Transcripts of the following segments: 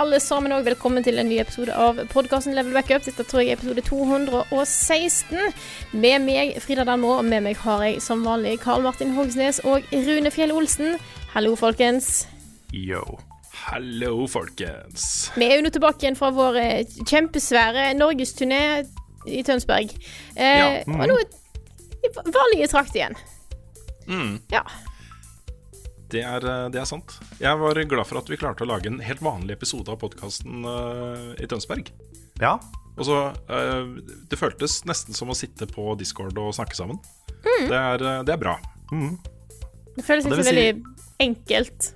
Alle sammen, og velkommen til en ny episode av podkasten Level Backup. Dette tror jeg er episode 216. Med meg, Frida Danmo, og med meg har jeg som vanlig Karl Martin Hogsnes og Rune Fjell Olsen. Hallo, folkens. Yo. Hallo, folkens. Vi er jo nå tilbake igjen fra vår eh, kjempesvære norgesturné i Tønsberg. Eh, Ja, Og nå i vanlige trakt igjen. Mm, Ja. Det, er, eh, det er sant. Jeg var glad for at vi klarte å lage en helt vanlig episode av podkasten i Tønsberg. Ja, Og så, uh, Det føltes nesten som å sitte på Discord og snakke sammen. Mm. Det, er, eh, det er bra. Det føles ikke det si- veldig enkelt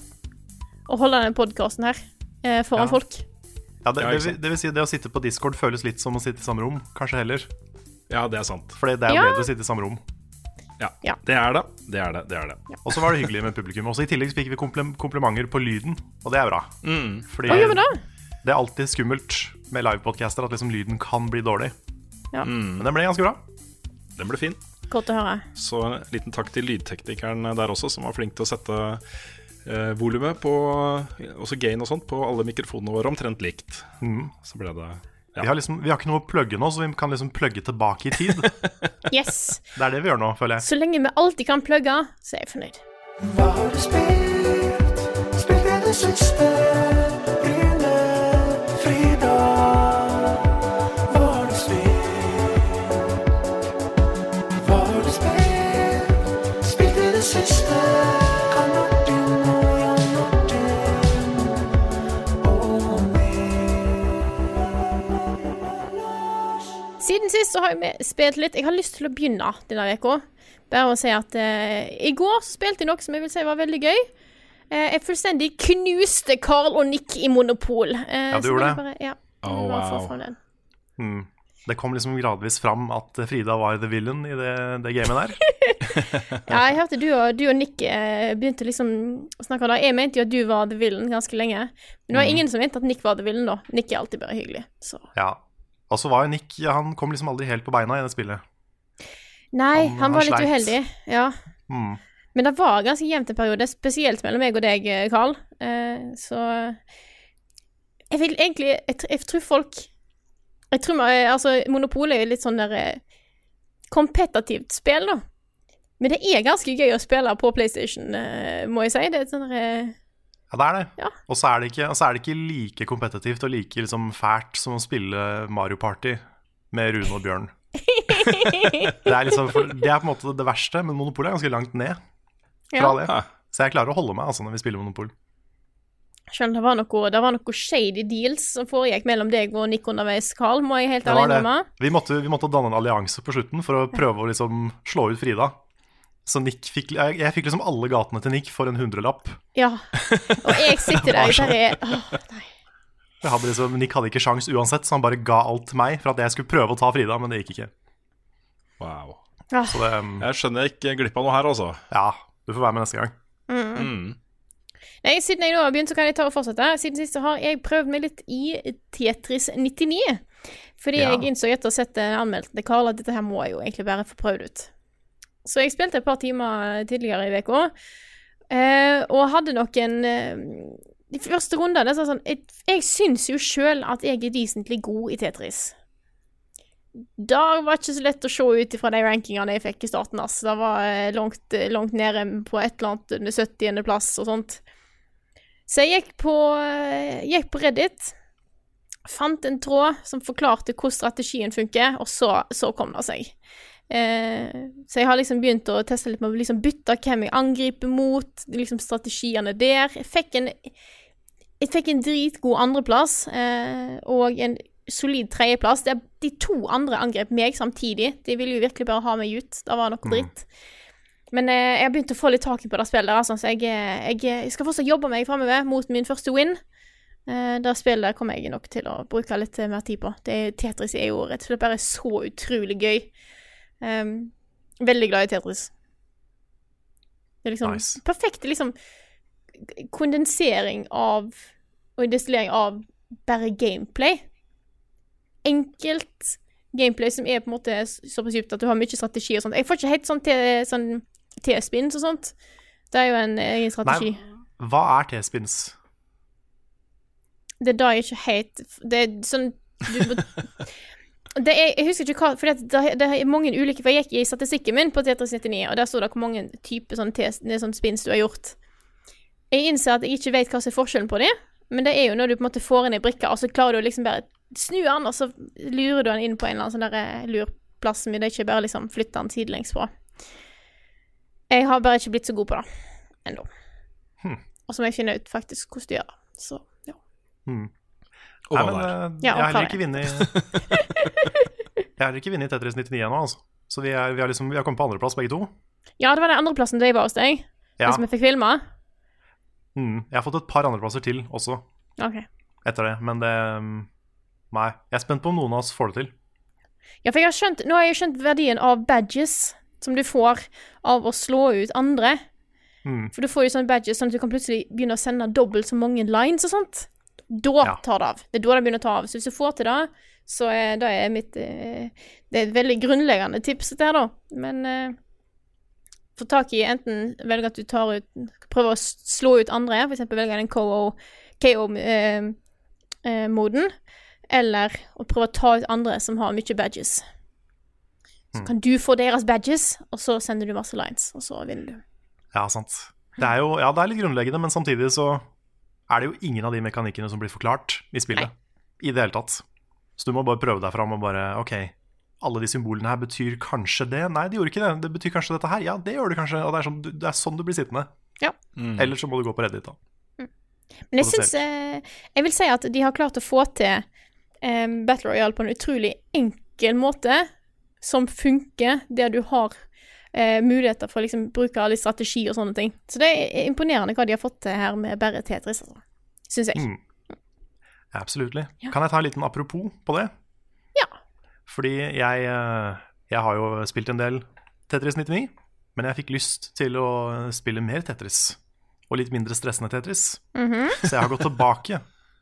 å holde denne podkasten her uh, foran Ja. folk. ja det, det, vil, det vil si det å sitte på Discord føles litt som å sitte i samme rom. Kanskje heller. Ja, det er sant. For det er jo Ja. bedre å sitte i samme rom. Ja, Ja. Det er det. Det er det. det, er det. Og så var det hyggelig med publikum. Også I tillegg fikk vi komplimenter på lyden, og det er bra. Mm. Fordi Hva gjør vi da? det er alltid skummelt med livepodcaster at liksom lyden kan bli dårlig. Ja. Men den ble ganske bra. Den ble fin. Godt å høre. Så en liten takk til lydteknikeren der også, som var flink til å sette eh, volumet på Også gain og sånt på alle mikrofonene våre omtrent likt. Så ble det Ja. Vi har, liksom, vi har ikke noe å plugge nå, så vi kan liksom plugge tilbake i tid. Det er det vi gjør nå, føler jeg. Så lenge vi alltid kan plugge, så er jeg fornøyd. Hva har du spilt? Spilt i det siste? Har vi spilt litt. Jeg har lyst til å begynne denne uka. Bare å si at eh, i går så spilte jeg noe som jeg vil si var veldig gøy. Eh, jeg fullstendig knuste Carl og Nick i Monopol. Eh, Ja, du gjorde det. Bare, ja, Oh, wow. Mm. Det kom liksom gradvis fram at Frida var the villain i det, det gamet der. Ja, jeg hørte du og, du og Nick eh, begynte liksom å snakke om det. Jeg mente jo at du var the villain ganske lenge. Men det var ingen som mente at Nick var the villain da. Nick er alltid bare hyggelig. Så. Ja. Og så var Nick Han kom liksom aldri helt på beina i det spillet. Nei, Han- han, han var litt sleit. uheldig. Ja. Mm. Men det var ganske jevnt en periode, spesielt mellom meg og deg, eh, Carl. Eh, så Jeg vil egentlig Jeg, jeg tror folk Jeg tror man, Altså, Monopol er jo litt sånn der eh, kompetativt spill, da. Men det er ganske gøy å spille på PlayStation, eh, må jeg si. Det er et sånn der, eh, Ja, det er det. Ja. Og så er det, ikke, så er det ikke like kompetitivt og like liksom fælt som å spille Mario Party med Rune og Bjørn. Det er, liksom, det er på en måte det verste, men Monopol er ganske langt ned fra ja. det. Så jeg klarer å holde meg altså, når vi spiller Monopol. Skjønner, det var noe, det var noe shady deals som foregikk mellom deg og Nick underveis, Carl, må jeg helt Det ærlig var det. innrømme. Vi måtte, vi måtte danne en allianse på slutten for å prøve å liksom slå ut Frida. Så Nick fikk, jeg, jeg fikk liksom alle gatene til Nick for en hundrelapp. Ja. Og jeg sitter der og bare åh, nei. Hadde liksom, Nick hadde ikke sjans uansett, så han bare ga alt til meg for at jeg skulle prøve å ta Frida, men det gikk ikke. Wow. Ah, Så det, um, Jeg skjønner ikke glipp av noe her, altså. ja, du får være med neste gang. Mm. Nei, siden jeg nå har begynt, så kan jeg ta og fortsette. Siden sist så har jeg prøvd meg litt i Tetris 99. Fordi Ja. jeg innså etter å ha sett anmeldte anmeldelsen Karl at dette her må jeg jo egentlig bare få prøvd ut. Så jeg spilte et par timer tidligere i uka, eh, og hadde noen eh, De første rundene så sånn Jeg, jeg syns jo sjøl at jeg er decentlig god i Tetris. Det var ikke så lett å se ut ifra de rankingene jeg fikk i starten. ass. Det var langt, langt nede på et eller annet under 70. plass og sånt. Så jeg gikk på, eh, gikk på Reddit, fant en tråd som forklarte hvordan strategien funker, og så, så kom det seg. Eh, så jeg har liksom begynt å teste litt med å liksom bytte hvem jeg angriper mot, liksom strategiene der. Jeg fikk en, jeg fikk en dritgod andreplass eh, og en solid tredjeplass. Det De to andre angrep meg samtidig. De ville jo virkelig bare ha meg ut. Det var noe dritt. Men eh, jeg har begynt å få litt tak i på det spillet, altså, så jeg, eh, jeg, jeg skal fortsatt jobbe meg framover mot min første win. Uh, det spillet kommer jeg nok til å bruke litt eh, mer tid på. Det, er- Tetris er jo rett og slett bare så utrolig gøy. Ehm, veldig glad i Tetris. Det er liksom Nice. perfekt liksom kondensering av og destillering av bare gameplay. Enkelt gameplay som er på en måte såpass dypt at du har mye strategi og sånt. Jeg får ikke helt sånn sånn T-spins og sånt. Det er jo en egen strategi. Nei, hva er T-spins? Det er da jeg ikke helt Det er sånn du må det er, jeg husker ikke hva For det, det er mange ulike For jeg gikk i statistikken min på Tetris 99, og der står det hvor mange typer sånn, det sånn spins du har gjort. Jeg innser at jeg ikke vet hva som er forskjellen på dem, men det er jo når du på en måte får inn ei brikke, og så klarer du å liksom bare snu den, og så lurer du den inn på en eller annen sånn der eh, lurplass, men det er ikke bare liksom flytte den sidelengs på. Jeg har bare ikke blitt så god på det ennå. Hmm. Og så må jeg finne ut faktisk hvordan du gjør det. Så ja. Hmm. Og Nei, men, er. eh, Ja, jeg har heller ikke vunnet Jeg har heller ikke vunnet Tetris 99 ennå, altså. Så vi, er, vi, har liksom, vi har kommet på andreplass begge to. Ja, det var den andreplassen du var hos deg. Ja. Som vi fikk filma. Mm. Jeg har fått et par andreplasser til også okay. etter det, men det mm, Nei. Jeg er spent på om noen av oss får det til. Ja, for jeg har skjønt, nå har jeg skjønt verdien av badges som du får av å slå ut andre. Mm. For du får jo sånne badges sånn at du kan plutselig begynne å sende dobbelt så mange lines og sånt. Da Ja. tar det av. Det er da det begynner å ta av. Så hvis du får til det, så er det er mitt eh, Det er et veldig grunnleggende tips, her, da. Men eh, få tak i enten velge at du tar ut Prøver å slå ut andre, eksempel velge den KO-moden. eh, eller å prøve å ta ut andre som har mye badges. Så Mm. kan du få deres badges, og så sender du masse lines, og så vinner du. Ja, sant. Det er jo ja, det er litt grunnleggende, men samtidig så er det jo ingen av de mekanikkene som blir forklart i spillet. I det hele tatt. Så du må bare prøve deg fram og bare OK, alle de symbolene her betyr kanskje det? Nei, de gjorde ikke det. Det betyr kanskje dette her? Ja, det gjør det kanskje. Og det er sånn, du- det er sånn du blir sittende. Ja. Mm. Eller så må du gå på Reddit, da. Men jeg syns eh, Jeg vil si at de har klart å få til eh, Battle Royale på en utrolig enkel måte, som funker, der du har eh, muligheter for å liksom bruke all strategi og sånne ting. Så det er imponerende hva de har fått til her med bare Tetris, altså. Syns jeg. Mm. Absolutt. Ja. Kan jeg ta en liten apropos på det? Ja. Fordi jeg, eh, jeg har jo spilt en del Tetris 99, men jeg fikk lyst til å spille mer Tetris. Og litt mindre stressende Tetris. Mhm. Så jeg har gått tilbake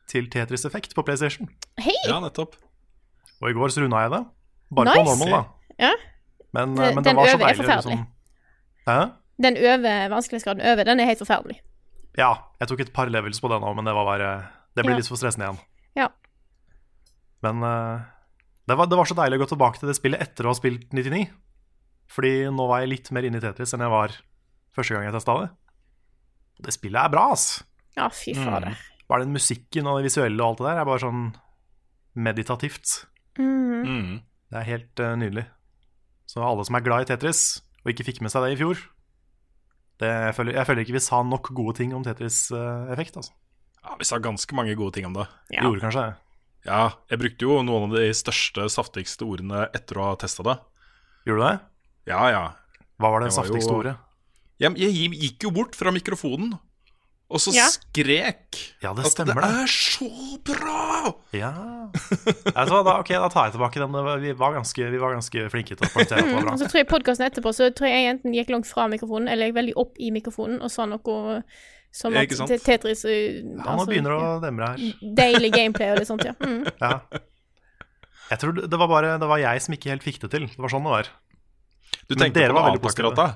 til Tetris Effect på PlayStation. Hei! Ja, nettopp. Og i går så runda jeg det. Bare Nice. på normal, da. Ja. Men, Det- eh, men det den var så øver er forferdelig. Liksom. Hæ? Den øver vanskelighetsgraden over, den er helt forferdelig. Ja, jeg tok et par levels på den òg, men det var bare Det ble Ja. litt for stressende igjen. Ja. Men eh, det, var, det var så deilig å gå tilbake til det spillet etter å ha spilt 99. Fordi nå var jeg litt mer inne i Tetris enn jeg var første gang jeg testa det. Og det spillet er bra, ass. Ja, fy fader. Bare den musikken og det visuelle og alt det der er bare sånn meditativt. Mm. Mm. Det er helt uh, nydelig. Så alle som er glad i Tetris, og ikke fikk med seg det i fjor det, jeg, føler, jeg føler ikke vi sa nok gode ting om Tetris-effekt. altså. Ja, Vi sa ganske mange gode ting om det. Vi gjorde kanskje det. Ja, jeg brukte jo noen av de største, saftigste ordene etter å ha testa det. Gjorde du det? Ja, ja. Hva var det Det saftigste ordet? Jeg, jeg gikk jo bort fra mikrofonen, og så Ja. skrek Ja, det at stemmer, det det. er så bra! Ja du da, Ok, da tar jeg tilbake den. Vi var ganske, vi var ganske flinke til å poengtere at det var Og Mm, så tror jeg podkasten etterpå, så tror jeg enten gikk langt fra mikrofonen, eller jeg veldig opp i mikrofonen og sa noe som at Tetris eh, Ja, nå begynner det å demre her. Deilig gameplay og litt sånt, ja. Mm. Ja. Jeg tror det det var bare Det var jeg som ikke helt fikk det til. Det var sånn det var. Du Men tenkte på annet akkurat da.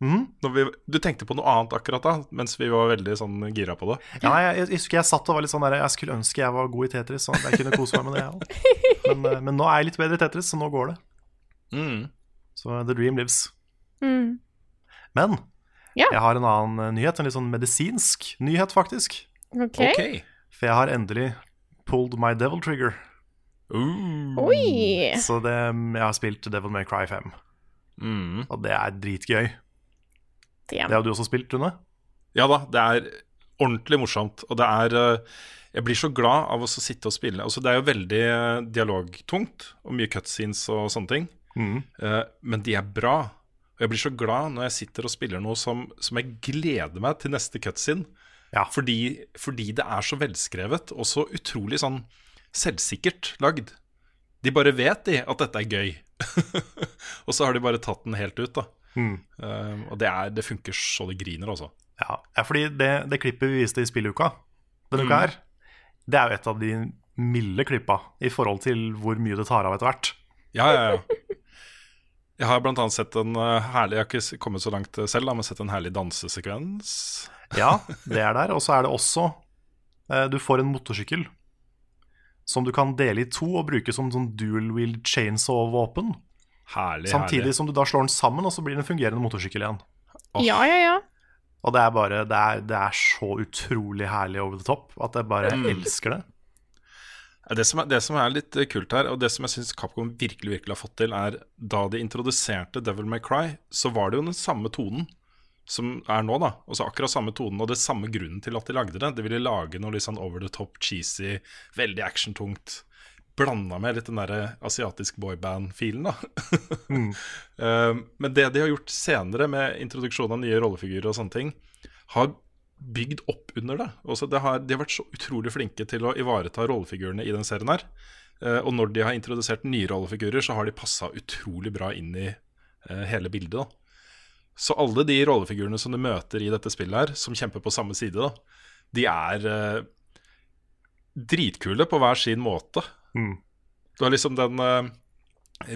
Når vi, du tenkte på noe annet akkurat da, mens vi var veldig sånn gira på det. Ja, jeg, jeg jeg satt og var litt sånn der Jeg skulle ønske jeg var god i Tetris, sånn at jeg kunne kose meg med det. jeg også. Men, eh, men nå er jeg litt bedre i Tetris, så nå går det. Mm. Så the dream lives. Mm. Men Ja. jeg har en annen eh, nyhet, en litt sånn medisinsk nyhet, faktisk. Okay. okay. For jeg har endelig pulled my devil trigger. Uh. Oi! Så det, jeg har spilt Devil May Cry 5, Mm. og det er dritgøy. Det har du også spilt, Rune? Ja da, det er ordentlig morsomt. Og det er eh, Jeg blir så glad av å sitte og spille. Altså, det er jo veldig eh, dialogtungt og mye cutscenes og sånne ting. Mhm. Eh, men de er bra. Og jeg blir så glad når jeg sitter og spiller noe som, som jeg gleder meg til neste cutscene. Ja. Fordi, fordi det er så velskrevet og så utrolig sånn selvsikkert lagd. De bare vet de at dette er gøy. og så har de bare tatt den helt ut, da. Mhm. Eh, og det, er, det funker så det griner, altså. Ja, ja fordi det, det klippet vi viste i spilluka denne uka her, det er jo et av de milde klippa i forhold til hvor mye det tar av etter hvert. Ja, ja, ja. Jeg har blant annet sett en eh, herlig Jeg har ikke kommet så langt eh, selv, da, men sett en herlig dansesekvens. Ja, det er der. Og så er det også eh, Du får en motorsykkel som du kan dele i to og bruke som sånn dual wheel chainsaw-våpen. Herlig, Samtidig herlig. som du da slår den sammen, og så blir det en fungerende motorsykkel igjen. Ja, ja, ja. Og det er bare Det er, det er så utrolig herlig over the top at jeg bare Mm. elsker det. Det som, er, det som er litt eh, kult her, og det som jeg syns Capcom virkelig virkelig har fått til, er da de introduserte Devil May Cry, så var det jo den samme tonen som er nå, da. Også akkurat samme tonen og det samme grunnen til at de lagde det. De ville lage noe litt sånn over the top, cheesy, veldig actiontungt. Blanda med litt den der asiatisk boyband-filen, da. Eh, men det de har gjort senere, med introduksjon av nye rollefigurer og sånne ting, har bygd opp under det. Også det har, de har vært så utrolig flinke til å ivareta rollefigurene i den serien her. Uh, og når de har introdusert nye rollefigurer, så har de passa utrolig bra inn i uh, hele bildet. da. Så alle de rollefigurene som du møter i dette spillet her, som kjemper på samme side, da, de er eh, dritkule på hver sin måte. Mm. Du har liksom den eh,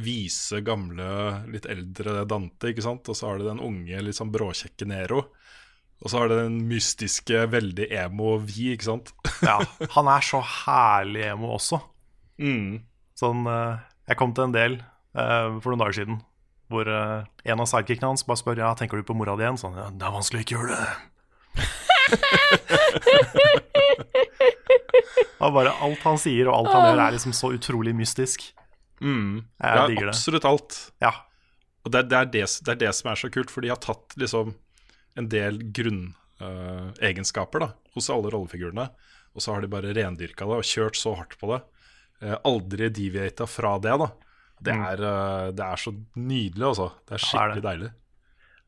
vise, gamle, litt eldre Dante, ikke sant? Og så har du den unge, litt sånn bråkjekke Nero. Og så har du den mystiske, veldig emo Vi, ikke sant? Ja, han er så herlig emo også. Mm. Sånn, eh, jeg kom til en del uh, for noen dager siden hvor uh, en av sidekickene hans bare spør ja, tenker du på mora di igjen. Sånn, ja, det er vanskelig å ikke gjøre det. og bare alt han sier og alt han gjør, er liksom så utrolig mystisk. Mm. Jeg Ja, digger det. absolutt alt. Ja. Og det, det, er det, det er det som er så kult, for de har tatt liksom en del grunnegenskaper uh, hos alle rollefigurene, og så har de bare rendyrka det og kjørt så hardt på det. Uh, aldri deviata fra det, da. Det Mm. er, uh, det er så nydelig, altså. Det er Ja, det er skikkelig det. deilig.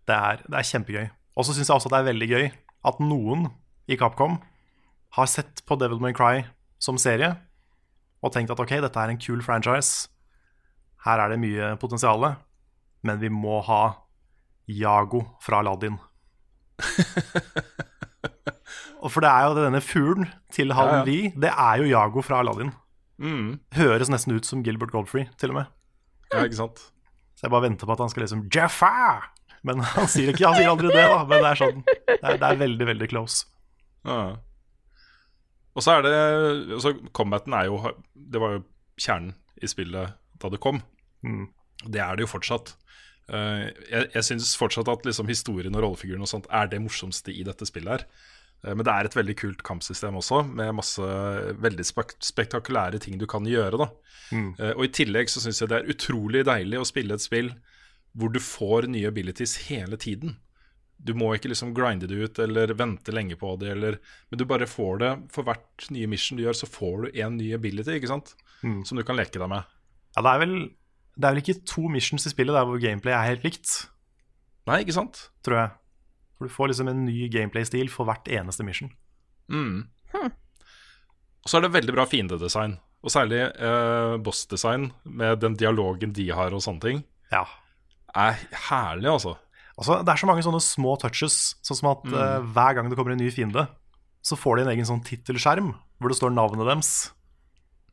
Det er, det er kjempegøy. Og så syns jeg også det er veldig gøy at noen i Capcom har sett på Devil May Cry som serie og tenkt at ok, dette er en kul franchise. Her er det mye potensial, men vi må ha Jago fra Aladdin. Og For det er jo denne fuglen til Ja, Halen ja. Lee, det er jo Jago fra Aladdin. Mm. Høres nesten ut som Gilbert Goldfrey, til og med. Ja, ikke sant? Så jeg bare venter på at han skal liksom Jaffa! Men han sier ikke, han sier aldri det, da. Men det er sånn Det er, det er veldig, veldig close. Ja. Og så er det altså, Combaten er jo Det var jo kjernen i spillet da det kom. Mm. Det er det jo fortsatt. Eh, jeg jeg syns fortsatt at liksom, historien og rollefiguren og sånt er det morsomste i dette spillet her. Eh, men det er et veldig kult kampsystem også, med masse veldig spek spektakulære ting du kan gjøre. da Mm. Eh, Og i tillegg så syns jeg det er utrolig deilig å spille et spill hvor du får nye abilities hele tiden. Du må ikke liksom grinde det ut eller vente lenge på det, eller, men du bare får det for hvert nye mission du gjør, så får du en ny ability, ikke sant? Mm. Som du kan leke deg med. Ja, det er vel Det er vel ikke to missions i spillet der hvor gameplay er helt likt, Nei, ikke sant? tror jeg. For du får liksom en ny gameplay-stil for hvert eneste mission. Mm. Og så er det veldig bra fiendedesign, og særlig eh, bossdesign med den dialogen de har og sånne ting, Ja. Er herlig, altså. Altså, det er så mange sånne små touches, sånn som at eh, hver gang det kommer en ny fiende, så får de en egen sånn tittelskjerm hvor det står navnet deres.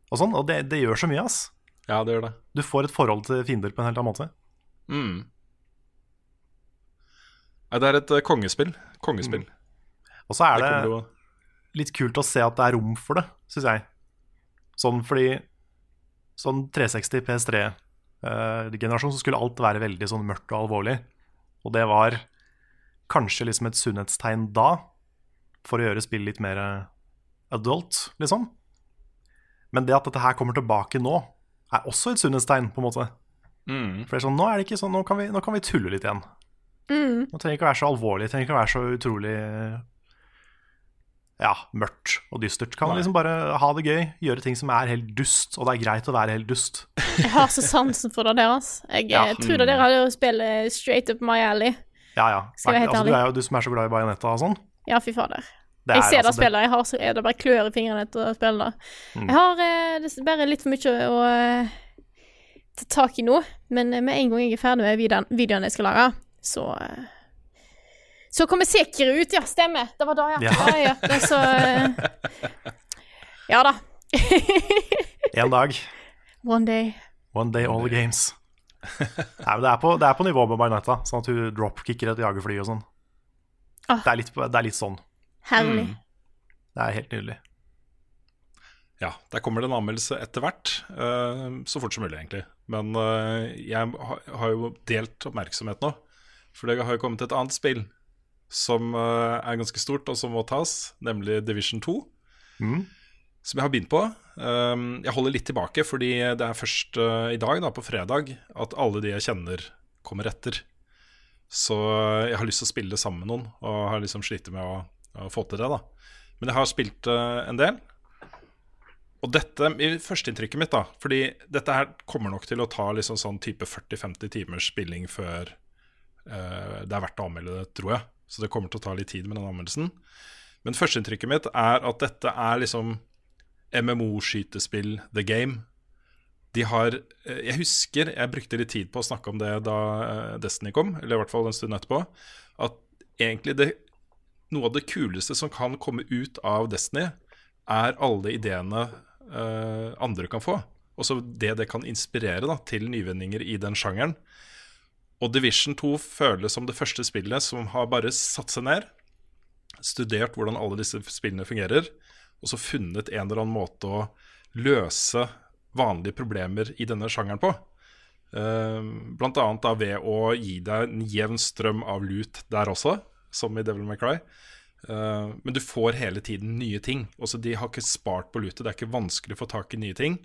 Og sånn, og det, det gjør så mye, ass. Ja, det gjør det. Du får et forhold til fiender på en helt annen måte. Mm. Nei, det er et eh, kongespill. Kongespill. Og så er Det det, litt kult å se at det er rom for det, syns jeg. Sånn fordi Sånn 360 PS3-generasjon så skulle alt være veldig sånn mørkt og alvorlig. Og det var kanskje liksom et sunnhetstegn da, for å gjøre spill litt mer eh, adult, liksom. Men det at dette her kommer tilbake nå, er også et sunnhetstegn, på en måte. Mm. For det er sånn, nå er det ikke sånn, nå kan vi, nå kan vi tulle litt igjen. Nå trenger ikke å være så alvorlig, trenger ikke å være så utrolig ja, mørkt og dystert. Kan Nei. liksom bare ha det gøy, gjøre ting som er helt dust, og det er greit å være helt dust. Jeg har så sansen for det der, altså. Jeg Ja. tror det der hadde spillet straight up my alley. Ja, ja. Skal jeg være helt altså, ærlig? du er jo du som er så glad i Bajonetta og sånn. Ja, fy fader. Det Jeg ser ser det altså spillet, jeg har så er det bare klør i fingrene etter å spille det. Mm. Jeg har eh, bare litt for mye å eh, ta tak i nå, men eh, med en gang jeg er ferdig med videoen, videoen jeg skal lage, så eh, Så kommer Sekiro ut, ja. Stemmer. Det var da, ja. Ja. ja. ja, Det så eh, Ja da. En dag. One day. One day all the games. Nei, men det er på, det er på nivå med Bajonetta, sånn at hun dropkicker et jagerfly og sånn. Ah. Det, er litt, det er litt sånn. Herlig. Det er helt nydelig. Ja, der kommer det en anmeldelse etter hvert. Uh, så fort som mulig, egentlig. Men uh, jeg har, har jo delt oppmerksomhet nå. For det har jo kommet et annet spill som eh, er ganske stort, og som må tas, nemlig Division 2. Mm. Som jeg har begynt på. Um, jeg holder litt tilbake, fordi det er først eh, i dag, da, på fredag, at alle de jeg kjenner, kommer etter. Så jeg har lyst til å spille sammen med noen, og har liksom slitt med å, å få til det. da Men jeg har spilt eh, en del. Og dette, i førsteinntrykket mitt, da Fordi dette her kommer nok til å ta liksom sånn type 40-50 timers spilling før uh, det er verdt å anmelde det, tror jeg. Så det kommer til å ta litt tid med den anmeldelsen. Men førsteinntrykket mitt er at dette er liksom MMO-skytespill the game. De har eh, Jeg husker jeg brukte litt tid på å snakke om det da eh, Destiny kom, eller i hvert fall en stund etterpå. At egentlig det, noe av det kuleste som kan komme ut av Destiny, er alle ideene uh, andre kan få. Også det det kan inspirere da, til nyvinninger i den sjangeren. Og Division 2 føles som det første spillet som har bare satt seg ned, studert hvordan alle disse spillene fungerer, og så funnet en eller annen måte å løse vanlige problemer i denne sjangeren på. Eh, blant annet da ved å gi deg en jevn strøm av loot der også, som i Devil May Cry. Eh, men du får hele tiden nye ting. Også de har ikke spart på lootet. Det er ikke vanskelig å få tak i nye ting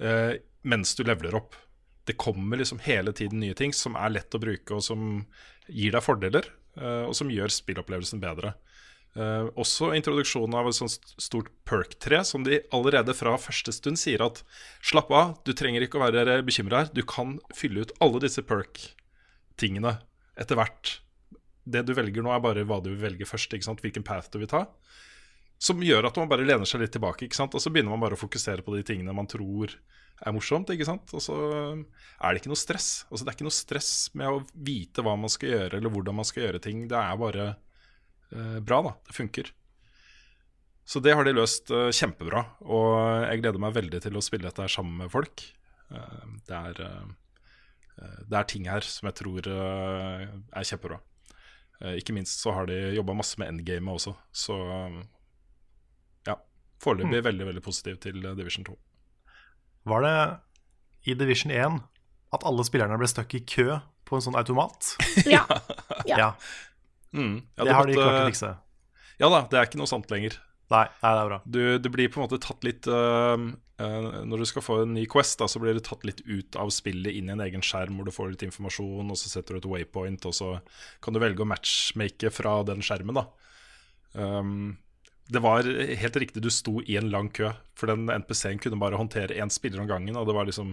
eh, mens du leveler opp. Det kommer liksom hele tiden nye ting som er lett å bruke, og som gir deg fordeler, eh, og som gjør spillopplevelsen bedre. Uh, også introduksjonen av et sånt stort perk-tre, som de allerede fra første stund sier at slapp av, du trenger ikke å være bekymra her, du kan fylle ut alle disse perk-tingene etter hvert. Det du velger nå, er bare hva du vil velge først, hvilken path du vil ta. Som gjør at man bare lener seg litt tilbake, og så begynner man bare å fokusere på de tingene man tror er morsomt. ikke sant? Og så er det ikke noe stress. Altså Det er ikke noe stress med å vite hva man skal gjøre, eller hvordan man skal gjøre ting. Det er bare eh, bra, da. Det funker. Så det har de løst eh, kjempebra, og jeg gleder meg veldig til å spille dette her sammen med folk. Eh, det, er, eh, det er ting her som jeg tror eh, er kjempebra. Eh, ikke minst så har de jobba masse med endgamet også, så eh, ja. Foreløpig veldig, veldig positiv til eh, Division 2. Var det i Division 1 at alle spillerne ble stuck i kø på en sånn automat? Ja. Ja. Ja, Mm. Ja, det har de klart å fikse. Ja da, det er ikke noe sant lenger. Nei, nei, det er bra. Du, det blir på en måte tatt litt uh, uh, Når du skal få en ny Quest, da, så blir det tatt litt ut av spillet inn i en egen skjerm hvor du får litt informasjon, og så setter du et waypoint, og så kan du velge å matchmake fra den skjermen. da um, Det var helt riktig, du sto i en lang kø, for den NPC-en kunne bare håndtere én spiller om gangen, og det var liksom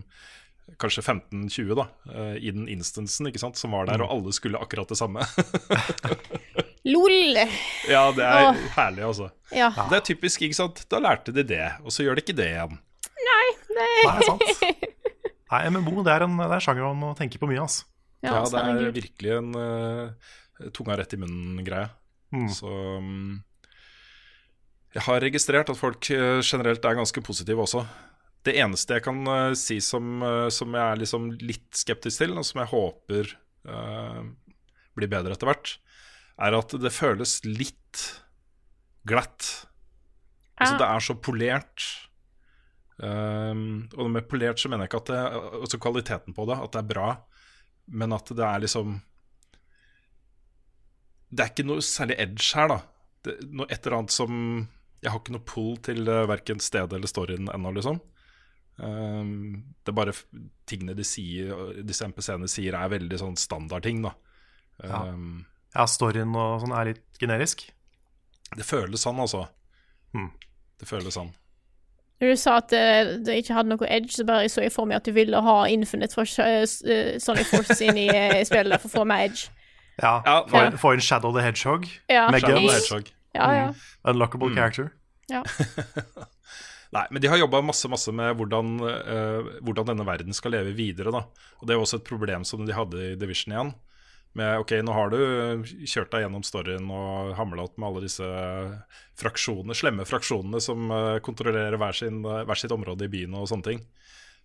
kanskje 15-20 da, øh, i den instansen ikke sant, som var der, og alle skulle akkurat det samme. LOL. ja, det er Åh. herlig, altså. Ja. Det er typisk, ikke sant. Da lærte de det, og så gjør de ikke det igjen. Nei, sant. Nei, MMO det er en, det er sjanger man må tenke på mye, altså. Ja, det er virkelig en uh, tunga rett i munnen-greie. Mm. Så um, Jeg har registrert at folk eh, generelt er ganske positive også. Det eneste jeg kan eh, si som, eh, som jeg er liksom litt skeptisk til, og som jeg håper eh, blir bedre etter hvert, er at det føles litt glatt. Altså, Ah. det er så polert. Um, og med polert så mener jeg ikke at det Altså kvaliteten på det, at det er bra, men at det er liksom Det er ikke noe særlig edge her, da. Det, noe et eller annet som Jeg har ikke noe pull til uh, verken stedet eller storyen ennå, liksom. Um, det er bare tingene de sier, disse MPC-ene sier, er veldig sånn standardting, da. Ja. Um, Ja, storyen og sånn er litt generisk. det føles sånn, altså. Hmm. Det føles sånn. Når du sa at eh, det ikke hadde noe edge, så bare så jeg for meg at du ville ha Infinite fra uh, Sonic Force inn i eh, spillet for å få mer edge. Ja, Ja, få, inn Shadow the Hedgehog. Ja, Shadow the Hedgehog. Ja, ja. Unlockable Mm. character. ja. Nei, men de har jobba masse masse med hvordan, uh, hvordan denne verden skal leve videre. da Og Det er også et problem som de hadde i Division 1. Med ok, nå har du kjørt deg gjennom storyen og hamla opp med alle disse fraksjonene, slemme fraksjonene som eh, kontrollerer hver, sin, hver sitt område i byen og sånne ting.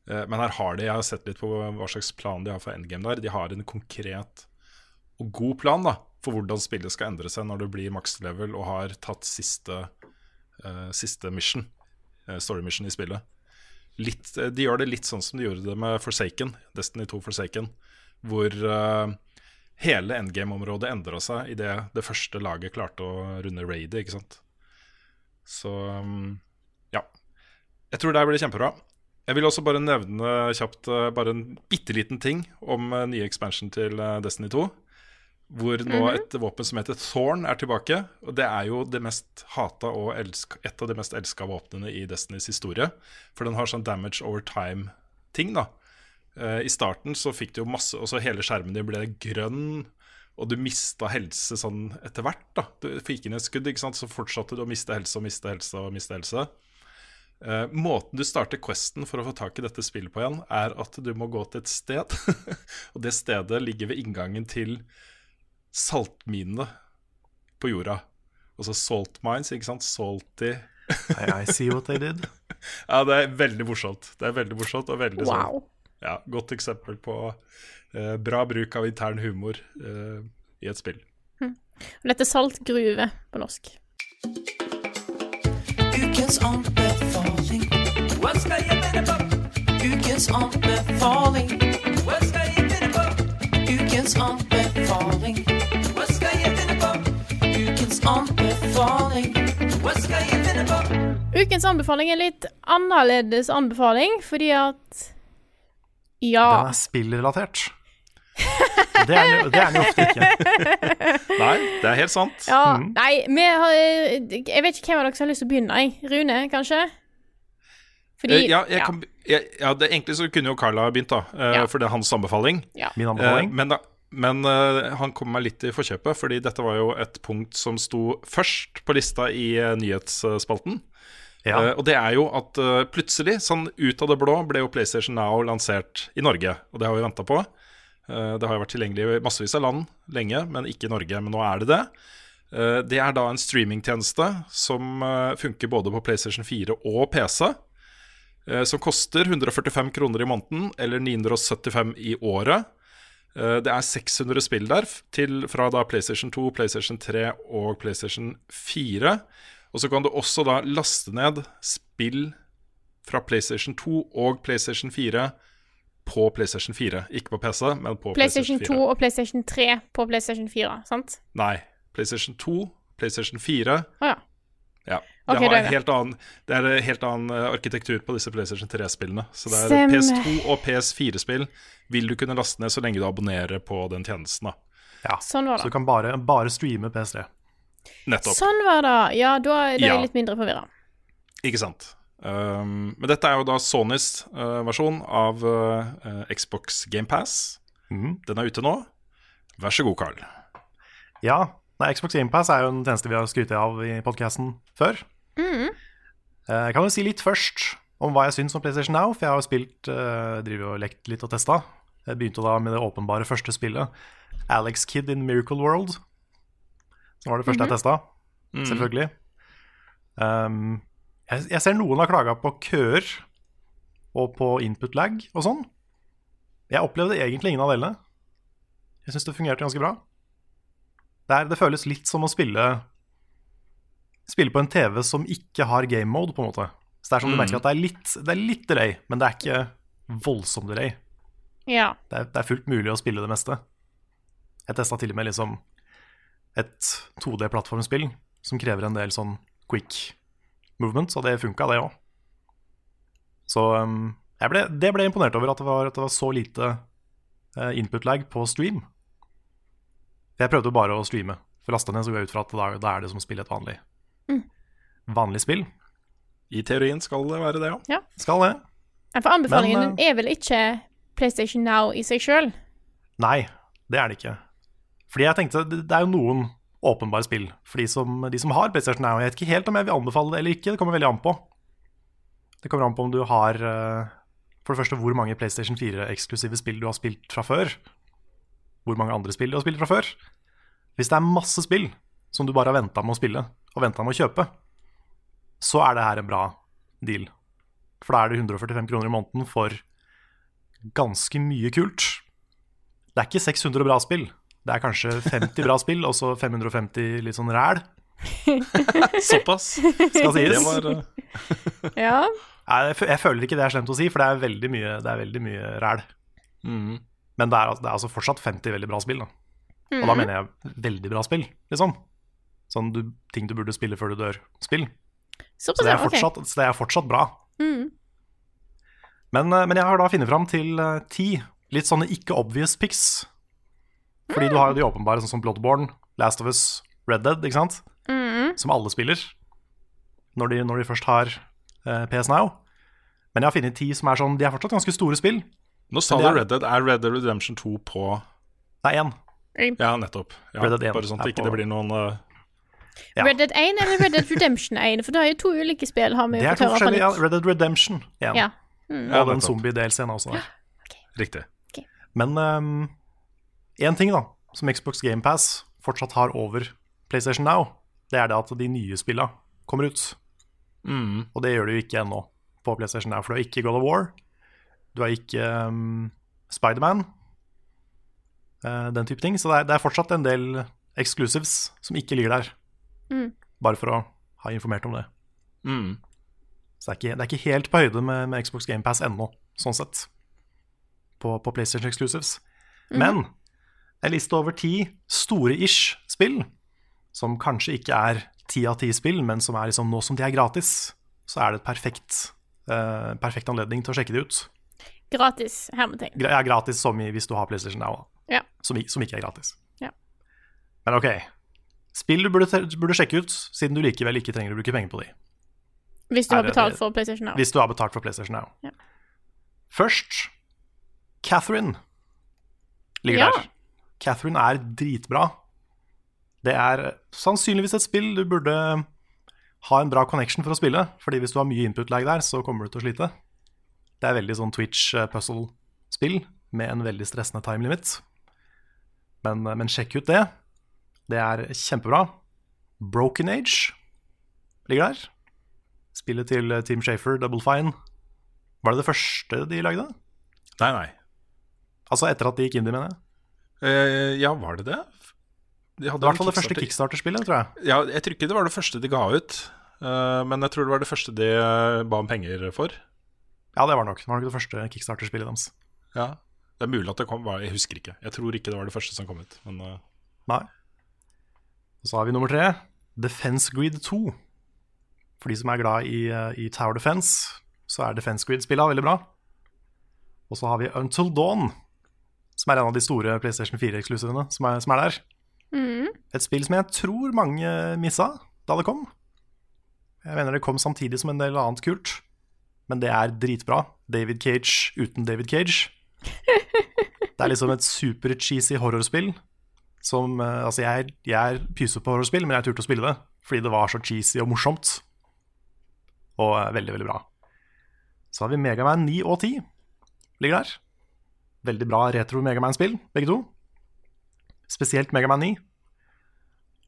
Eh, men her har de, jeg har sett litt på hva slags plan de har for endgame der. De har en konkret og god plan da for hvordan spillet skal endre seg når du blir max level og har tatt siste, uh, siste mission uh, story mission i spillet. Litt, eh, de gjør det litt sånn som de gjorde det med Forsaken, Destiny 2 Forsaken, hvor uh, hele endgame-området endra seg idet det første laget klarte å runde raidet, ikke sant. Så um, ja. Jeg tror det blir kjempebra. Jeg vil også bare nevne kjapt bare en bitte liten ting om nye expansion til Destiny 2. Hvor nå et våpen som heter Thorn er tilbake. Og det er jo det mest hata og elsk, et av de mest elska våpnene i Destinys historie. For den har sånn damage over time-ting, da. Uh, I starten så fikk du jo masse Og så hele skjermen din ble grønn, og du mista helse sånn etter hvert, da. Du fikk inn et skudd, ikke sant, så fortsatte du å miste helse og miste helse og miste helse. Eh, måten du starter questen for å få tak i dette spillet på igjen, er at du må gå til et sted. og det stedet ligger ved inngangen til saltminene på jorda. Altså salt mines, ikke sant? Salty I, I see what they did. Ja, det er veldig morsomt. Det er veldig morsomt og veldig Wow. sånn ja, Godt eksempel på eh, bra bruk av intern humor eh, i et spill. Og dette er saltgruve på norsk. Ukens anbefaling. Hva skal jeg finne på? Ukens anbefaling. Hva skal jeg finne på? Ukens anbefaling. Ukens anbefaling. Er litt annerledes anbefaling, fordi at Ja. Den er spillrelatert. Det er den jo- ofte ikke. Nei, det er helt sant. ja Mm. Nei, vi har Jeg vet ikke hvem av dere som har lyst til å begynne. jeg. Rune, kanskje? Fordi Eh, ja, jeg kan, jeg, ja det, egentlig så kunne jo Carla begynt, da. eh, Ja. For det er hans anbefaling. Min Eh, anbefaling. men da, men uh, han kom meg litt i forkjøpet, fordi dette var jo et punkt som sto først på lista i uh, nyhetsspalten. Ja. Uh, og det er jo at plutselig, sånn ut av det blå, ble jo PlayStation Now lansert i Norge. Og det har vi venta på. Det har jo vært tilgjengelig i massevis av land lenge, men ikke i Norge. Men nå er det det. Det er da en streamingtjeneste som funker både på PlayStation 4 og PC. som koster 145 kroner i måneden, eller 975 i året. Eh, Det er 600 spill der, til, fra da PlayStation 2, PlayStation 3 og PlayStation 4. Og så kan du også da laste ned spill fra PlayStation 2 og PlayStation 4 på PlayStation 4. Ikke på PC, men på PlayStation PlayStation 4. 2 og PlayStation 3 på PlayStation 4, sant? Nei. PlayStation 2, PlayStation 4 Å ja. Ja. Ok, det, har er en helt annen, det er en helt annen eh, arkitektur på disse PlayStation 3-spillene. Så det er Stemmer. PS2 og PS4-spill vil du kunne laste ned så lenge du abonnerer på den tjenesten. da Ja. Sånn var det. Så du kan bare, bare streame PS3. Nettopp. Sånn var det. Ja, da er det Ja. litt mindre forvirra. Ikke sant. Um, men dette er jo da Sonys uh, versjon av uh, Xbox GamePass. Mm. Den er ute nå. Vær så god, Carl. Ja, nei, Xbox GamePass er jo en tjeneste vi har skrytt av i podkasten før. Mhm. Eh, Jeg kan jo si litt først om hva jeg syns om PlayStation Now, for jeg har spilt, eh, driver og lekt litt og testa. Jeg begynte da med det åpenbare første spillet, Alex Kid in Miracle World. Som var det første jeg testa, selvfølgelig. Um, jeg, jeg ser noen har klaga på køer og på input lag og sånn. Jeg opplevde egentlig ingen av delene. Jeg syns det fungerte ganske bra. Det, er, det føles litt som å spille Spille på en TV som ikke har game mode, på en måte. Så det er som du merker at det er litt, det er litt delay, men det er ikke voldsom delay. Ja. Det er, det er fullt mulig å spille det meste. Jeg testa til og med liksom et 2D-plattformspill som krever en del sånn quick movement, så det funka, det òg. Så um, jeg ble, det ble jeg imponert over, at det var, at det var så lite uh, input-lag på stream. Jeg prøvde bare å streame. For lasta ned så går jeg ut fra at da, da er det som å spille et vanlig, vanlig spill. I teorien skal det være det, ja. Skal det. Ja, For anbefalingen Men, er vel ikke PlayStation Now i seg sjøl? Nei, det er det ikke. Fordi jeg tenkte, det det er jo noen åpenbare spill for de som, de som har PlayStation Now. Jeg vet ikke helt om jeg vil anbefale det eller ikke, det kommer veldig an på. Det kommer an på om du har eh, For det første hvor mange PlayStation 4-eksklusive spill du har spilt fra før. Hvor mange andre spill du har spilt fra før. Hvis det er masse spill som du bare har venta med å spille, og venta med å kjøpe, så er det her en bra deal. For da er det 145 kroner i måneden for ganske mye kult. Det er ikke 600 bra spill. Det er kanskje 50 bra spill, og så 550 litt sånn ræl, Såpass. skal sies. Det var eh, Ja. Jeg, fø- jeg føler ikke det er slemt å si, for det er veldig mye, det er veldig mye ræl. mm. Men det er, det er altså fortsatt 50 veldig bra spill. Da. Og da mener jeg veldig bra spill, liksom. Sånn du, ting du burde spille før du dør. Spill. Så det er fortsatt, så det er fortsatt bra. Mm. Men, eh, men jeg har da funnet fram til eh, ti litt sånne ikke obvious picks. Fordi du har jo de åpenbare, sånn som Bloodborne, Last of Us, Red Dead, ikke sant? Mm. Som alle spiller når de, når de først har eh, PS Now. Men jeg har funnet ti som er sånn De er fortsatt ganske store spill. Nå sa du Red Dead. Er Red Dead Redemption 2 på Nei, én. Ja, nettopp. Ja, Red Dead 1 bare sånn at det ikke på- det blir noen eh, Ja. Red Dead 1 eller Red Dead Redemption 1? For det er jo to ulike spill, har vi Det jo er fått to høre fra forskjellige. Ja. Red Dead Redemption 1. Ja. Mm. Og den zombie-delscenen også. Der. Riktig. Men én ting da som Xbox GamePass fortsatt har over PlayStation Now, det er det at de nye spillene kommer ut. Mm. Og det gjør de jo ikke ennå på PlayStation Now, for du har ikke God of War. Du har ikke um, Spiderman. Uh, den type ting. Så det er, det er fortsatt en del exclusives som ikke ligger der. Mm. Bare for å ha informert om det. Mm. Så det er ikke, det er ikke helt på høyde med, med Xbox GamePass ennå, sånn sett. På, på PlayStation Exclusives. Men en liste over ti store-ish spill, som kanskje ikke er ti av ti spill, men som er liksom nå som de er gratis, så er det et perfekt, uh, perfekt anledning til å sjekke de ut. Gratis hermetegn. ting ja, gratis som i hvis du har PlayStation Now, da. Ja. Som, som ikke er gratis. Ja. Men ok. Spill du burde, burde sjekke ut, siden du likevel ikke trenger å bruke penger på de. Hvis du har betalt for PlayStation Now. Hvis du har betalt for PlayStation Now. Ja. Først Catherine ligger Ja. der. Catherine er dritbra. Det er sannsynligvis et spill du burde ha en bra connection for å spille, fordi hvis du har mye input-lag der, så kommer du til å slite. Det er veldig sånn Twitch-puzzle-spill med en veldig stressende time limit. Men, men sjekk ut det. Det er kjempebra. Broken Age ligger der. Spillet til eh, Team Shafer, Double Fine. Var det det første de lagde? Nei, nei. Altså etter at de gikk indie, mener jeg. Eh, ja, var det det? De i hvert fall det første Kickstarter- Kickstarter-spillet, tror jeg. Ja, jeg tror ikke det var det første de ga ut. Uh, men jeg tror det var det første de ba om penger for. Ja, det var nok. Det var nok det første Kickstarter-spillet deres. Ja, Det er mulig at det kom Jeg husker ikke. Jeg tror ikke det var det første som kom ut. Men Nei. Og så har vi nummer tre, Defense Grid 2. For de som er glad i, eh, i Tower Defense, så er Defense Grid-spilla veldig bra. Og så har vi Until Dawn, som er en av de store PlayStation 4-eksklusivene som, som er der. Mm. Et spill som jeg tror mange missa da det kom. Jeg mener det kom samtidig som en del annet kult, men det er dritbra. David Cage uten David Cage. Det er liksom et super-cheesy horrorspill som eh, Altså, jeg, jeg er pyse på horrorspill, men jeg turte å spille det fordi det var så cheesy og morsomt. Og eh, veldig, veldig bra. Så har vi Megaman 9 og 10 ligger der. Veldig bra retro Megaman-spill, begge to. Spesielt Megaman 9.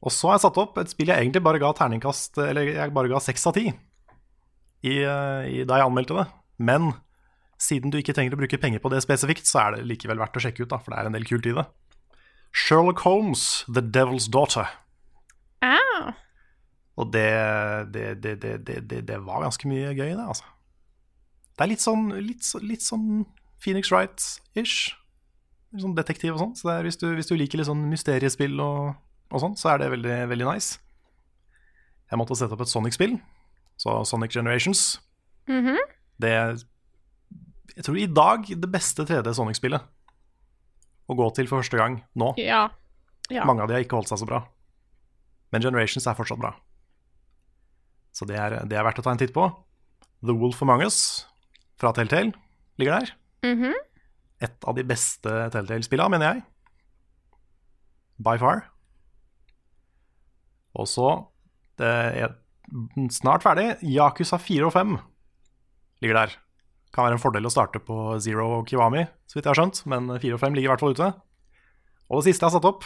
Og så har jeg satt opp et spill jeg egentlig bare ga terningkast Eller jeg bare ga seks av ti eh, da jeg anmeldte det. Men siden du ikke trenger å bruke penger på det spesifikt, så er det likevel verdt å sjekke ut, da, for det er en del kult i det. Sherlock Holmes, The Devil's Daughter. Ah. Og det, det, det, det, det, det, det var ganske mye gøy, det, altså. Det er litt sånn, litt, litt sånn Phoenix Wright-ish. Sånn detektiv og sånn. Så hvis, du, hvis du liker litt sånn mysteriespill og, og sånn, så er det veldig, veldig nice. Jeg måtte sette opp et Sonic-spill, så Sonic Generations. Mhm. Det jeg tror i dag det beste 3D Sonic-spillet å gå til for første gang nå. Ja. ja. Mange av de har ikke holdt seg så bra. Men Generations er fortsatt bra. Så det er, det er verdt å ta en titt på. The Wolf of Mangus fra Telltale ligger der. Mhm. Et av de beste Telltale-spillene, mener jeg. By far. Og så det er snart ferdig. Yakuza 4 og 5 ligger der. Kan være en fordel å starte på Zero og Kiwami, så vidt jeg har skjønt, men 4 og 5 ligger i hvert fall ute. Og det siste jeg har satt opp,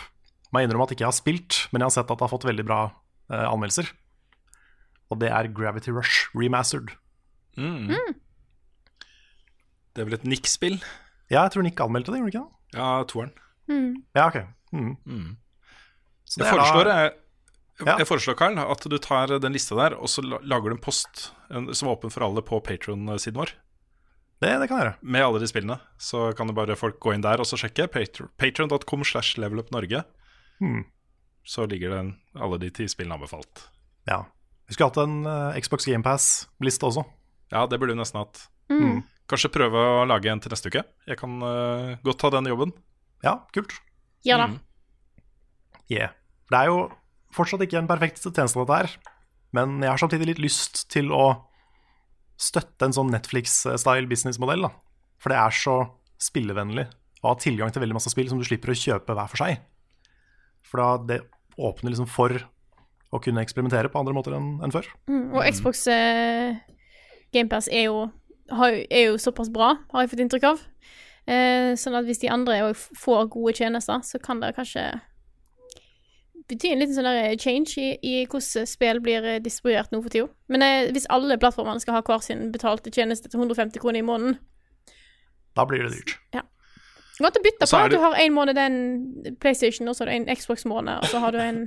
må jeg innrømme at jeg ikke har spilt, men jeg har sett at det har fått veldig bra eh, anmeldelser. Og det er Gravity Rush remastered. Mm. Det er vel et Nick-spill? Ja, jeg tror Nick anmeldte det, gjorde han ikke det? Ja, toeren. Ja, ok. Mm. Mm. Så Jeg det foreslår, jeg, jeg, Ja. jeg foreslår Karl, at du tar den lista der, og så lager du en post en, som er åpen for alle på Patron-siden vår. Det, det kan jeg gjøre. Med alle de spillene. Så kan det bare folk gå inn der og så sjekke. Patron.com slash levelupnorge. Hmm. Så ligger det alle de ti spillene anbefalt. Ja. Vi skulle hatt en uh, Xbox GamePass-liste også. Ja, det burde vi nesten hatt. Mm. Kanskje prøve å lage en til neste uke. Jeg kan uh, godt ta den jobben. Ja, kult. Ja da. Mm. Yeah. Det er jo fortsatt ikke en perfekt tjeneste, dette her. Men jeg har samtidig litt lyst til å støtte en sånn Netflix-style businessmodell. For det er så spillevennlig å ha tilgang til veldig masse spill som du slipper å kjøpe hver for seg. For da det åpner liksom for å kunne eksperimentere på andre måter enn enn før. Mm. Og Xbox eh, GamePass er jo, har, er jo såpass bra, har jeg fått inntrykk av. Eh, sånn at hvis de andre òg får gode tjenester, så kan det kanskje bety en liten sånn change i, i hvordan spill blir eh, distribuert nå for tida. Men eh, hvis alle plattformene skal ha hver sin betalte tjeneste til 150 kroner i måneden Da blir det dyrt. Godt å bytte på at du har en måned den PlayStation, og så har du en Xbox-måned, og så har du en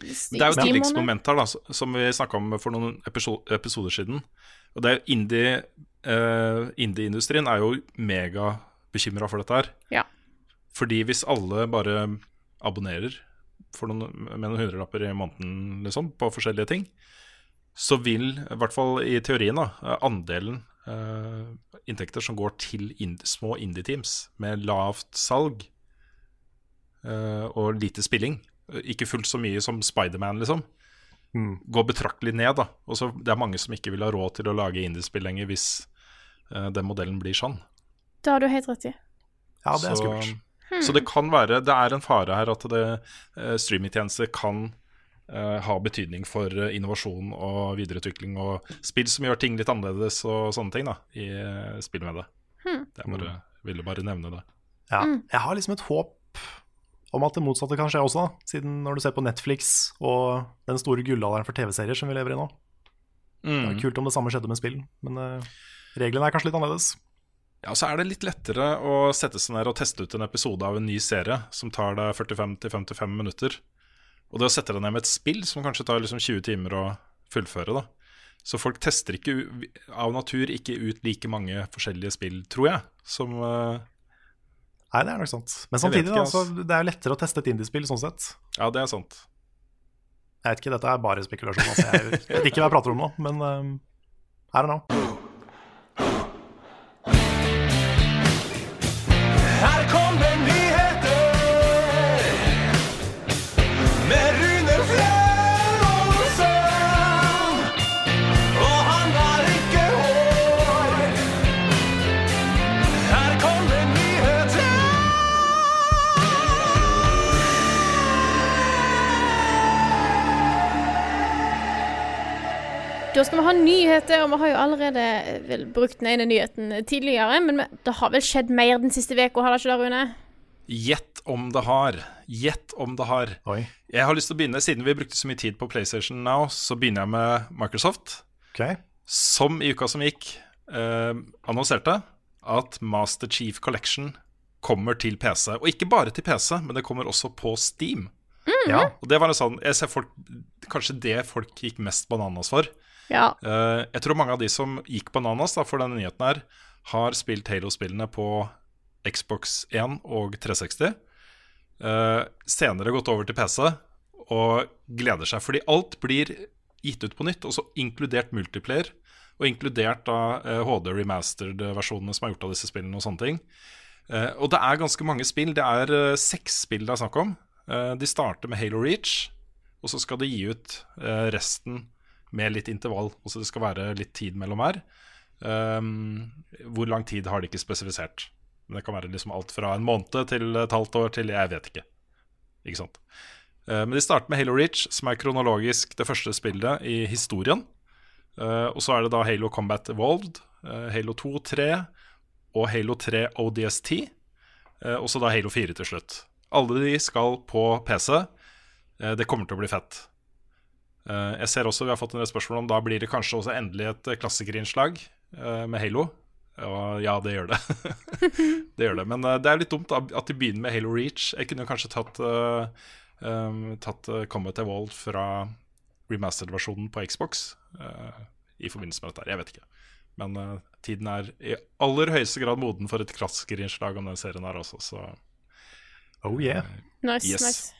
Det er jo et Steam-måned. tilleggsmoment her, da, som vi snakka om for noen episo- episoder siden. Og det er jo indie uh, Indie-industrien er jo megabekymra for dette her. Ja. Fordi hvis alle bare abonnerer for noen, med noen hundrelapper i måneden liksom, på forskjellige ting, så vil, i hvert fall i teorien, da, andelen eh, inntekter som går til ind små indie-teams med lavt salg eh, og lite spilling, ikke fullt så mye som Spiderman, liksom, Mm. går betraktelig ned. da Og så Det er mange som ikke vil ha råd til å lage indiespill lenger hvis eh, den modellen blir sånn. Det har du helt rett i. Ja, det er så, skummelt. så det kan være Det er en fare her at det uh, streamingtjenester kan Uh, ha betydning for eh, innovasjon og videreutvikling og spill som gjør ting litt annerledes og sånne ting da i uh, spill med det. Det er bare, ville bare nevne det. Ja. Jeg har liksom et håp om at det motsatte kan skje også, da. Siden når du ser på Netflix og den store gullalderen for TV-serier som vi lever i nå. Det Mm. er kult om det samme skjedde med spill, men eh, reglene er kanskje litt annerledes. Ja, så er det litt lettere å sette seg ned og teste ut en episode av en ny serie som tar deg 45-55 minutter. Og det å sette deg ned med et spill som kanskje tar liksom 20 timer å fullføre, da. Så folk tester ikke av natur ikke ut like mange forskjellige spill, tror jeg, som uh, Nei, det er nok sant. Men samtidig, ikke, da, så det er jo lettere å teste et indiespill sånn sett. Ja, det er sant. Jeg vet ikke, dette er bare spekulasjon. Altså. Jeg vet ikke hva jeg prater om nå, men um, I don't know. Da skal vi ha nyheter, og vi har jo allerede eh, vel, brukt den ene nyheten tidligere. Men det har vel skjedd mer den siste uka, har det ikke det, Rune? Gjett om det har. Gjett om det har. Oi, Jeg har lyst til å begynne, Siden vi brukte så mye tid på PlayStation Now, så begynner jeg med Microsoft. Okay. som i uka som gikk eh, annonserte at Master Chief Collection kommer til PC. Og ikke bare til PC, men det kommer også på Steam. Ja, Og det var en sånn, jeg ser folk, Kanskje det folk gikk mest bananas for. Ja. Uh, jeg tror mange av de som gikk bananas da, for denne nyheten her, har spilt Halo-spillene på Xbox 1 og 360. Uh, senere gått over til PC og gleder seg, fordi alt blir gitt ut på nytt, også inkludert multiplayer. og inkludert da eh, HD remastered-versjonene som er gjort av disse spillene. Og sånne ting. Eh, og det er ganske mange spill. Det er eh, seks spill det er snakk om. Eh, de starter med Halo Reach, og så skal de gi ut eh, resten med litt intervall. Altså det skal være litt tid mellom her. Um, hvor lang tid har de ikke spesifisert. Men det kan være liksom alt fra en måned til et halvt år til jeg vet ikke. Ikke sant? Uh, men de starter med Halo Reach, som er kronologisk det første spillet i historien. Uh, og så er det da Halo Combat Evolved, uh, Halo 2, 3 og Halo 3 ODST. eh, og så da Halo 4 til slutt. Alle de skal på PC. Eh, det kommer til å bli fett. Eh, jeg ser også vi har fått en del spørsmål om da blir det kanskje også endelig et eh, klassikerinnslag eh, med Halo. Og ja, det gjør det. det gjør det. Men det er litt dumt at de begynner med Halo Reach. Jeg kunne jo kanskje tatt, uh, um, tatt Comet Evolved fra remastered-versjonen på Xbox uh, i forbindelse med dette. Jeg vet ikke. Men uh, tiden er i aller høyeste grad moden for et klassikerinnslag om den serien her også, så Oh yeah. Nice, Yes. nice.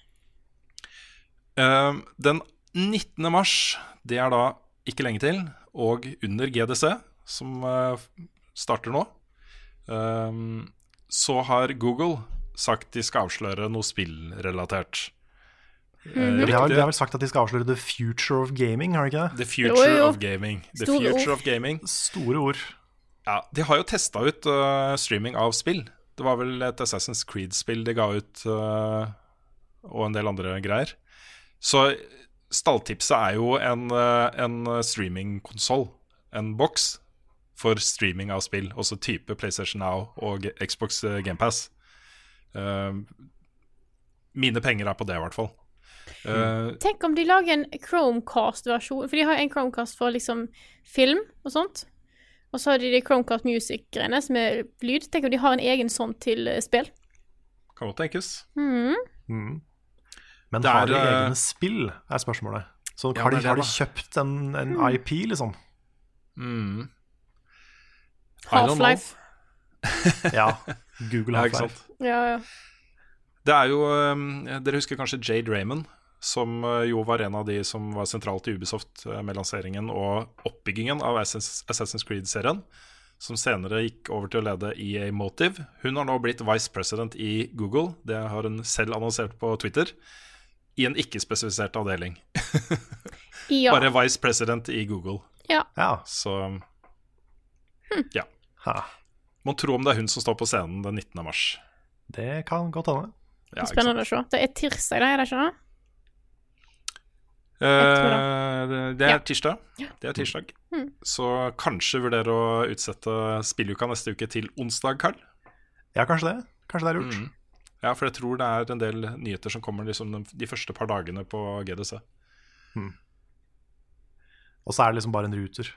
Uh, Den 19. mars, det er da ikke lenge til, og under GDC, som eh, starter nå, eh, så har Google sagt de skal avsløre noe spillrelatert. Mm. De har, de har vel sagt at de skal avsløre The Future of Gaming, har de ikke det? The future Jo, jo. of gaming. The Store future ord. of gaming. Store ord. Ja, De har jo testa ut uh, streaming av spill. Det var vel et Assassin's Creed-spill de ga ut, uh, og en del andre greier. Så stalltipset er jo en, uh, en streamingkonsoll, en boks, for streaming av spill. Også type PlayStation Now og Xbox eh, GamePass. Uh, mine penger er på det, i hvert fall. Uh, Tenk om de lager en Chromecast-versjon, for de har en Chromecast for liksom film og sånt. Og så har de de Chromecast Music-greiene som er lyd. Tenk om de har en egen sånn til eh, spill. kan godt tenkes. Mhm. Mm. Men Det er, har de eh, egne spill, er spørsmålet. Så Ja, har, de, er har de kjøpt en, en IP, liksom? Mm. Half-Life. Ja. Google Half-Life. Ja, ja. Det er jo um, Dere husker kanskje Jade Raymond, som uh, jo var en av de som var sentralt i Ubisoft uh, med lanseringen og oppbyggingen av Assassin's Assassin's Creed-serien. Som senere gikk over til å lede EA Motive. Hun har nå blitt vice president i Google. Det har hun selv annonsert på Twitter. I en ikke-spesifisert avdeling. ja. Bare vice president i Google. Ja. Så ja. Ha. Må tro om det er hun som står på scenen den 19. mars. Det kan godt hende. Ja. Spennende å se. Det er tirsdag, da, er det ikke det? Eh, det- det er tirsdag. Det er tirsdag. Mm. Så kanskje vurdere å utsette spilluka neste uke til onsdag, Karl. Ja, kanskje det. Kanskje det er lurt. Mm. Ja, for jeg tror det er en del nyheter som kommer liksom de, de første par dagene på GDC. Og så er det liksom bare en ruter.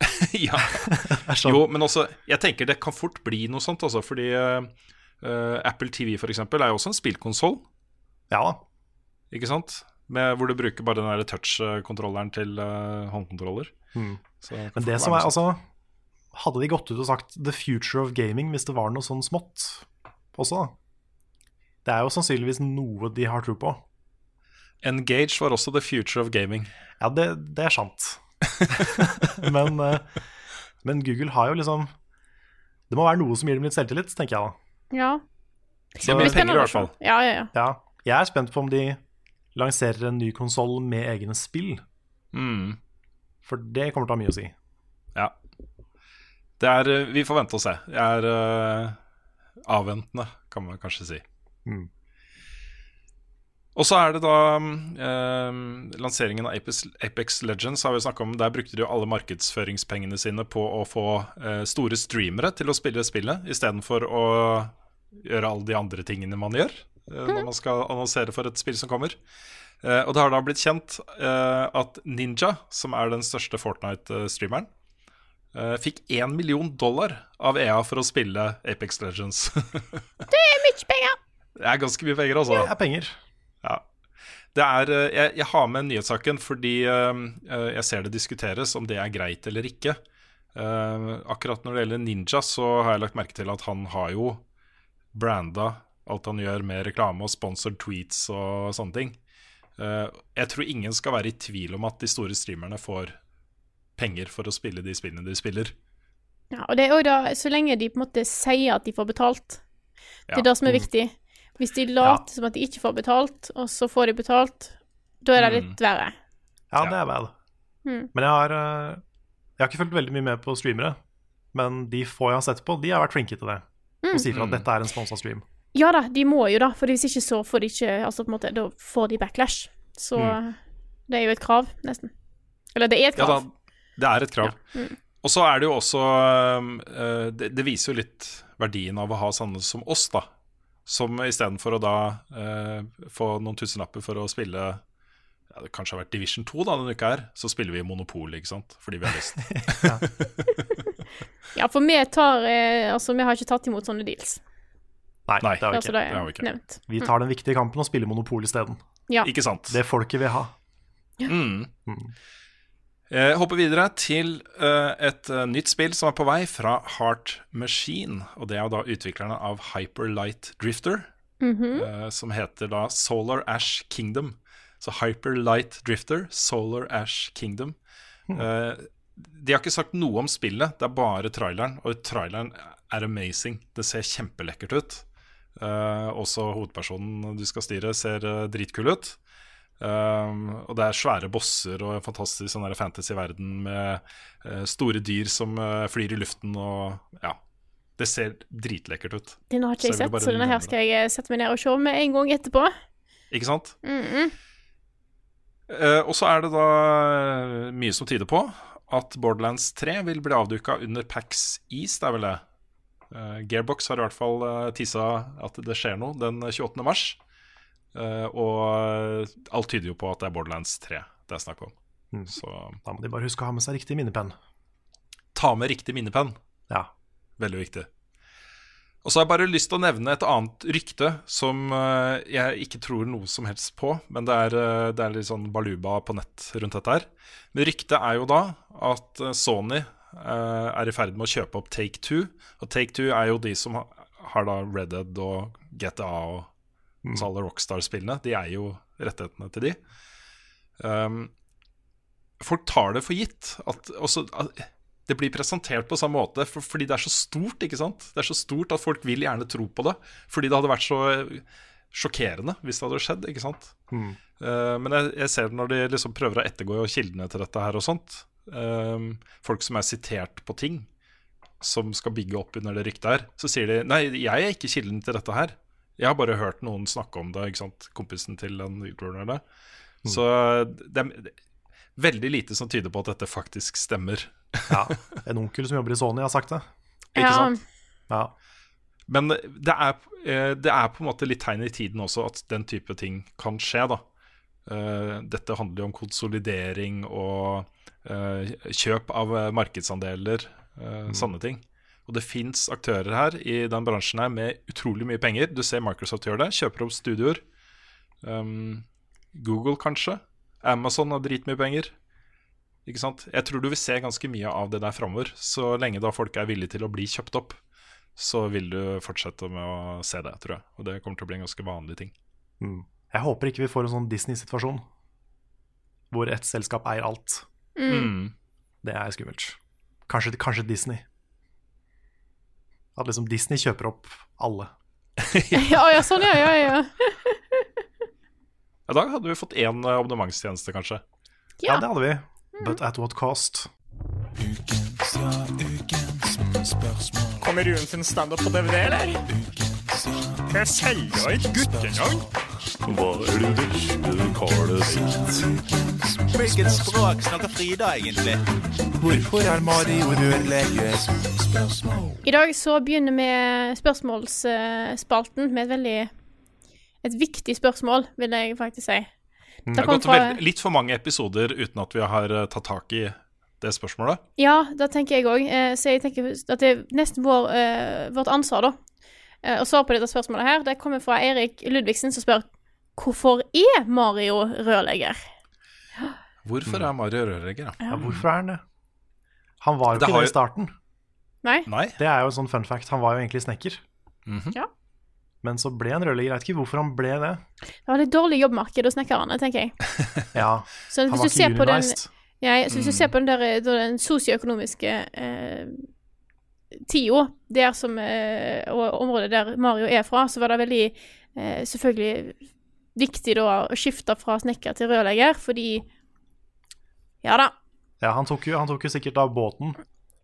ja. Sånn. Jo, men også Jeg tenker det kan fort bli noe sånt, altså. Fordi eh, Apple TV for eksempel er jo også en spillkonsoll, Ja da. ikke sant? Med, hvor du bruker bare den touch-kontrolleren til uh, håndkontroller. Hmm. Så Men det som er, altså Hadde de gått ut og sagt 'the future of gaming' hvis det var noe sånn smått også, da? Det er jo sannsynligvis noe de har tro på. Engage var også the future of gaming. Ja, det, det er sant. men, eh, men Google har jo liksom Det må være noe som gir dem litt selvtillit, tenker jeg da. Ja. Det blir blir penger i hvert fall. Ja, ja, ja. Ja, jeg er spent på om de lanserer en ny konsoll med egne spill. Mm. For det kommer til å ha mye å si. Ja. Det er eh, Vi får vente og se. Jeg er uh, avventende, kan man kanskje si. Mm. Og så er det da eh, lanseringen av Apex, Apex Legends. har vi om Der brukte de jo alle markedsføringspengene sine på å få eh, store streamere til å spille spillet, istedenfor å gjøre alle de andre tingene man gjør eh, når man skal annonsere for et spill som kommer. Eh, og det har da blitt kjent eh, at Ninja, som er den største Fortnite-streameren, eh, fikk én million dollar av EA for å spille Apex Legends. det er Mye penger! Det er ganske mye penger, altså. Det er penger. Ja. Det er, eh, jeg, jeg har med nyhetssaken fordi eh, eh, jeg ser det diskuteres om det er greit eller ikke. Eh, akkurat når det gjelder Ninja, så har jeg lagt merke til at han har jo branda alt han gjør med reklame og sponsored tweets og sånne ting. Eh, jeg tror ingen skal være i tvil om at de store streamerne får penger for å spille de spillene de spiller. Ja, og det er jo da, så lenge de på en måte sier at de får betalt. Det er Ja. det som er viktig. Hvis de later som at de ikke får betalt, og så får de betalt, da er det Mm. litt verre. Ja, Ja. det er bad. Mm. Men jeg har, eh, jeg har ikke fulgt veldig mye med på streamere. Men de få jeg har sett på, de har vært flinke til det. Mm. Og sier fra at Mm. dette er en sponsa stream. Ja da, de må jo da, for hvis ikke så får de ikke Altså på en måte, da får de backlash. Så Mm. det er jo et krav, nesten. Eller det er et Ja da, krav. det er et krav. Mm. Og så er det jo også eh, det, det viser jo litt verdien av å ha sånne som oss, da. Som istedenfor å da eh, få noen tusenlapper for å spille ja, Det kanskje har vært Division 2 da denne uka her, så spiller vi Monopol, ikke sant. Fordi vi har lyst. Ja, for vi tar eh, Altså, vi har ikke tatt imot sånne deals. Nei, Nei. det har vi Altså, ikke. det det har er vi ikke. nevnt. Vi tar den viktige kampen og spiller Monopol isteden. Ja. Ikke sant? Det folket vil ha. Mm. Mm. Eh, hopper videre til eh, et eh, nytt spill som er på vei fra Heart Machine. Og det er jo da utviklerne av Hyperlight Drifter, Mhm. eh, som heter da Solar Ash Kingdom. Så Hyperlight Drifter, Solar Ash Kingdom. Eh, de har ikke sagt noe om spillet, det er bare traileren. Og traileren er amazing. Det ser kjempelekkert ut. Uh, også hovedpersonen du skal styre, ser dritkul ut. Um, og det er svære bosser og en fantastisk sånn fantasy-verden med uh, store dyr som uh, flyr i luften og Ja. Det ser dritlekkert ut. Den har ikke jeg sett, så denne her skal jeg eh, sette meg ned og se med en gang etterpå. Ikke sant? Mm -mm. Uh, og så er det da mye som tyder på at Borderlands 3 vil bli avduka under Pax East, er vel det. Gearbox har i hvert fall tissa at det skjer noe den 28. mars. Eh, og alt tyder jo på at det er Borderlands 3 det er snakk om. Mm. Så Da må de bare huske å ha med seg riktig minnepenn. ta med riktig minnepenn. Ja. Veldig viktig. Og så har jeg bare lyst til å nevne et annet rykte som eh, jeg ikke tror noe som helst på, men det er, eh, det er litt sånn baluba på nett rundt dette her. Men ryktet er jo da at Sony er i ferd med å kjøpe opp Take Two. Og Take Two er jo de som har, har da Red Dead og GTA og altså alle Rockstar-spillene. De er jo rettighetene til de. Um, folk tar det for gitt at også, at det blir presentert på samme måte for, fordi det er så stort, ikke sant? Det er så stort at folk vil gjerne tro på det. Fordi det hadde vært så eh, sjokkerende hvis det hadde skjedd, ikke sant? Mm. Uh, men jeg, jeg ser det når de liksom prøver å ettergå kildene til dette her og sånt. Um, folk som er sitert på ting som skal bygge opp under det ryktet her, så sier de nei, jeg er ikke kilden til dette her. Jeg har bare hørt noen snakke om det, ikke sant? kompisen til den utrunnerne. Så det er veldig lite som tyder på at dette faktisk stemmer. ja. En onkel som jobber i Sony, har sagt det. Ikke Ja, sant? Ja. Men det er, eh, det er på en måte litt tegn i tiden også at den type ting kan skje, da. Eh, Dette handler jo om konsolidering og eh, kjøp av eh, markedsandeler, mm. sånne ting. Og det fins aktører her i den bransjen her med utrolig mye penger. Du ser Microsoft gjør det, kjøper opp studioer. Um, Google kanskje. Amazon har dritmye penger. Ikke sant? Jeg tror du vil se ganske mye av det der framover. Så lenge da folk er villige til å bli kjøpt opp, så vil du fortsette med å se det, tror jeg. Og det kommer til å bli en ganske vanlig ting. Mm. Jeg håper ikke vi får en sånn Disney-situasjon hvor ett selskap eier alt. Mm. Det er skummelt. Kanskje, kanskje Disney. At liksom Disney kjøper opp alle. ja, ja, sånn, ja, ja, ja. I dag hadde vi fått én eh, abonnementstjeneste, kanskje. Ja, Ja. det hadde vi. But at what cost? Kommer Ruen sin standup på DVD, eller? Jeg selger et guttenavn. Hva er det verste karet sitt? Hvilket språk snakker Frida egentlig? Hvorfor er Mario rørlege? I dag så begynner vi spørsmålsspalten med et veldig Et viktig spørsmål, vil jeg faktisk si. Det Det har gått fra litt for mange episoder uten at vi har eh, tatt tak i det spørsmålet. Ja, det tenker jeg òg. Eh, så jeg tenker at det er nesten vår, eh, vårt ansvar, da, eh, å svare på dette spørsmålet her. Det kommer fra Eirik Ludvigsen, som spør hvorfor er Mario rørlegger? Hvorfor er Mario rørlegger, da? Ja, hvorfor er han det? Han var jo Det ikke det i starten. Nei? Nei? Det er jo en sånn fun fact. Han var jo egentlig snekker. Mhm. Ja. Men så ble han rørlegger. Jeg vet ikke hvorfor han ble det. Det var litt dårlig jobbmarked hos snekkerne, tenker jeg. Ja, Så Han var du ikke på den unionized. Jeg, så hvis du ser på den der den sosioøkonomiske eh, tida, der som eh, Og området der Mario er fra, så var det veldig eh, selvfølgelig viktig da å skifte fra snekker til rørlegger, fordi Ja da. Ja, han tok, jo, han tok jo sikkert da båten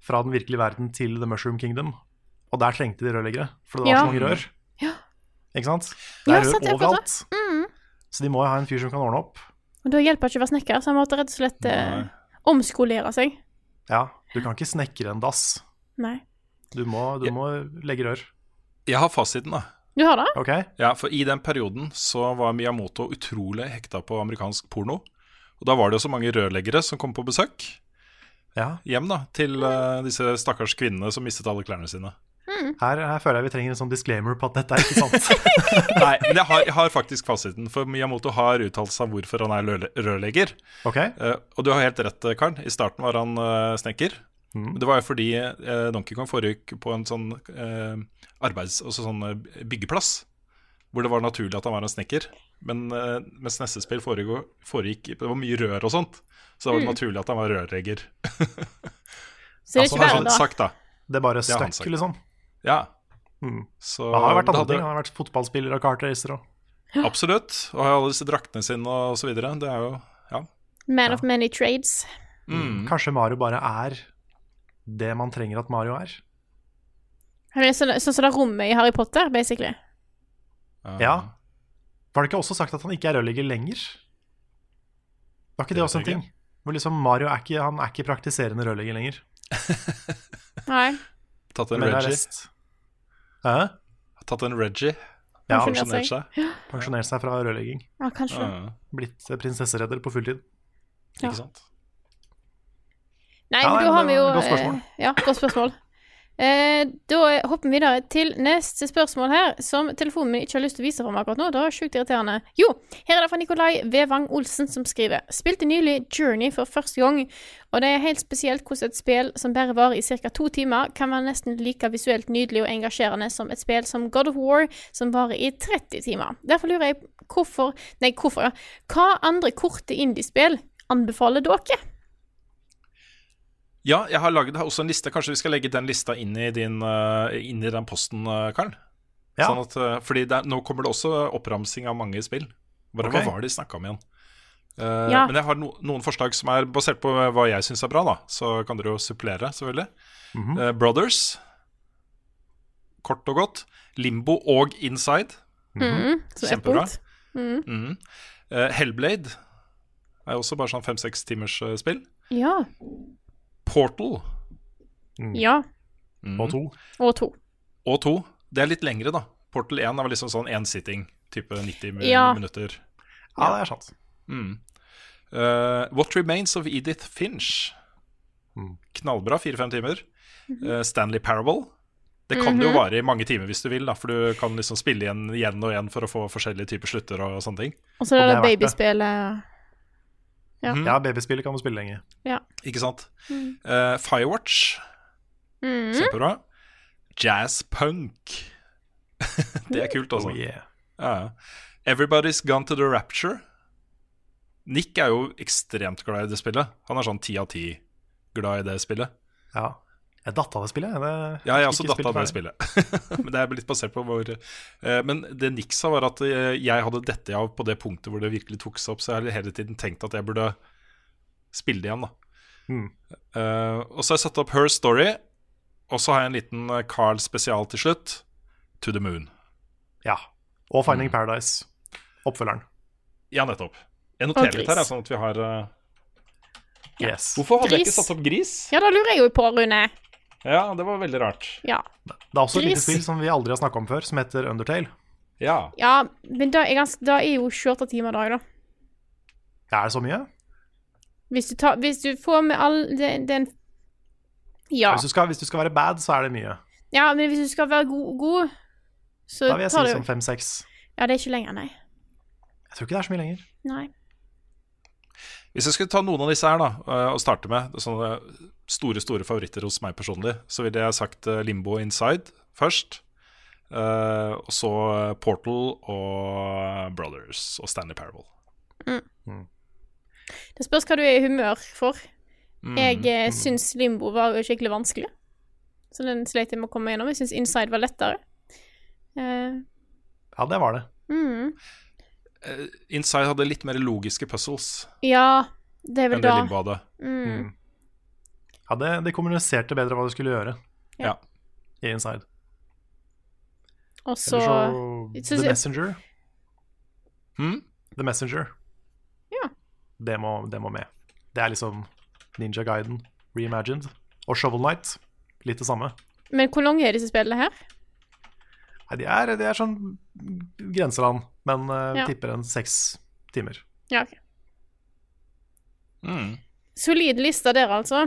fra den virkelige verden til The Mushroom Kingdom. Og der trengte de rørleggere, for det var Ja. så mange rør. Ja. Ikke sant? Det er ja, rør er overalt. Så de må jo ha en fyr som kan ordne opp. Og da hjelper det ikke å være snekker, så han måtte rett og slett eh, omskolere seg. Ja, du kan ikke snekre en dass. Nei. Du må, du må legge rør. Jeg har fasiten, da. Du har det? Okay. Ja, for i den perioden så var Miyamoto utrolig hekta på amerikansk porno. Og da var det jo så mange rørleggere som kom på besøk Ja. hjem da, til uh, disse stakkars kvinnene som mistet alle klærne sine. Her, her føler jeg vi trenger en sånn disclaimer på at dette er ikke sant. Nei, men jeg har, jeg har faktisk fasiten, for Miyamoto har uttalt seg hvorfor han er rørle- rørlegger. Okay. Uh, og du har helt rett, Karl. I starten var han uh, snekker. Men det var jo fordi eh, Donkey Kong foregikk på en sånn eh, arbeids... Altså sånn eh, byggeplass. Hvor det var naturlig at han var en snekker. Men eh, mens neste spill foregikk, foregikk Det var mye rør og sånt. Så da var det Mm. naturlig at han var rørlegger. Så det er Altså, ikke det er verre, Sånn da. sagt, da. Det er bare Det stuck, liksom. Ja. Mm. Så Han har vært andre hadde- ting. Han har vært fotballspiller og kartracer og Absolutt. Og har alle disse draktene sine og så videre. Det er jo Ja. Man of many trades. Mm. Kanskje Mario bare er det man trenger at Mario er. Han er Sånn sånn som det rommet i Harry Potter, basically. Ja. Var det ikke også sagt at han ikke er rørlegger lenger? Var ikke det, Det også en ting? Hvor liksom Mario er ikke, han er ikke praktiserende rørlegger lenger. Nei. Tatt en Reggie. Hæ? Tatt en Reggie. Ja, Pensjonert seg. Pensjonert seg fra rørlegging. Ja, kanskje. Blitt eh, prinsesseredder på fulltid. Ja. ikke sant? Nei, Ja, da har vi jo godt spørsmål. eh, Ja, godt spørsmål. Eh, da hopper vi videre til neste spørsmål her, som telefonen min ikke har lyst til å vise for meg akkurat nå. Det var sjukt irriterende. Jo, her er det fra Nikolai Vevang Olsen som skriver. Spilte nylig Journey for første gang, og det er helt spesielt hvordan et spill som bare varer i ca. to timer, kan være nesten like visuelt nydelig og engasjerende som et spill som God of War, som varer i 30 timer. Derfor lurer jeg hvorfor Nei, hvorfor, ja. Hva andre korte indiespill anbefaler dere? Ja, jeg har laget også en liste. Kanskje vi skal legge den lista inn i, din, eh, inn i den posten, eh, Karl? Ja. Sånn at, eh, fordi det, er- nå kommer det også oppramsing av mange spill. Bare, okay. Hva var det de snakka om igjen? Uh, Ja. Men jeg har no, noen forslag som er basert på hva jeg syns er bra, da. Så kan dere jo supplere, selvfølgelig. Mm -hmm. uh, Brothers. Kort og godt. Limbo og Inside. Mm, -hmm. Kjempebra. Mm. Mhm. Eh, Hellblade er også bare sånn fem-seks timers spill. Ja. Portal Ja. Mm. Og to. Og to. og to. Det er litt lengre, da. Portal 1 er vel liksom sånn én sitting, type 90 Ja. minutter. Ja, det er sant. Mm. Uh, What Remains of Edith Finch. Mm. Knallbra, fire-fem timer. Uh, Stanley Parable. Det kan -hmm. jo vare i mange timer hvis du vil, da, for du kan liksom spille igjen igjen og igjen for å få forskjellige typer slutter og sånne ting. Og så er det, det babyspillet Ja. Mhm. Ja, babyspillet kan du spille lenge. Ikke sant? Eh, Firewatch. Mm. Kjempebra. Jazz punk. det er kult, altså. Oh, yeah. Ja. Everybody's Gone to the Rapture. Nick er jo ekstremt glad i det spillet. Han er sånn ti av ti glad i det spillet. ja. Jeg datt av det spillet. Det, Ja, jeg også datt av det spillet. Men det er litt basert på hvor eh, Men det Nick sa, var at eh, jeg hadde dette av på det punktet hvor det virkelig tok seg opp, så jeg har hele tiden tenkt at jeg burde spille det igjen, da. Mm. Eh, og så har jeg satt opp Her Story, og så har jeg en liten eh, Carl spesial til slutt. To the Moon. Ja. Og Mm. Finding Paradise. Oppfølgeren. Ja, nettopp. Jeg noterer litt her, sånn at vi har uh... Yes. Hvorfor hadde jeg ikke satt opp gris? Ja, da lurer jeg jo på, Rune. Ja, det var veldig rart. Ja. Det er også et lite Gris. spill som vi aldri har snakka om før, som heter Undertale. Ja. ja, men da er, ganske, da er jo 28 timer dag, da. Er så mye? Hvis du, tar, hvis du får med all den, den Ja. Hvis, du skal, hvis du skal være bad, så er det mye. ja, men hvis du skal være god, god så Da vil jeg si sånn fem-seks. Ja, det er ikke lenger, nei. Jeg tror ikke det er så mye lenger. Nei. Hvis jeg skulle ta noen av disse her da, eh, og starte med sånne store store favoritter hos meg personlig, så ville jeg sagt eh, Limbo Inside først. eh, og så Portal og Brothers og Stanley Parable. Det spørs hva du er i humør for. Mm. Jeg eh, syns Limbo var jo skikkelig vanskelig, så den sleit jeg med å komme gjennom. Jeg syns Inside var lettere. Uh. Ja, det var det. mm. Uh, Inside hadde litt mer logiske puzzles Ja, det er vel enn det da. Limbo hadde. Mm. Ja, det, det kommuniserte bedre hva du skulle gjøre Ja. i Inside. Og så- The Messenger. Hmm? The Messenger. Det må, det må med. Det er liksom Ninja Guiden reimagined. Og Shovel Knight. Litt det samme. Men hvor lange er disse spillene her? Nei, de er, de er sånn grenseland, men uh, Ja. tipper en seks timer. Ja, ok. Mm. Solid liste der, altså.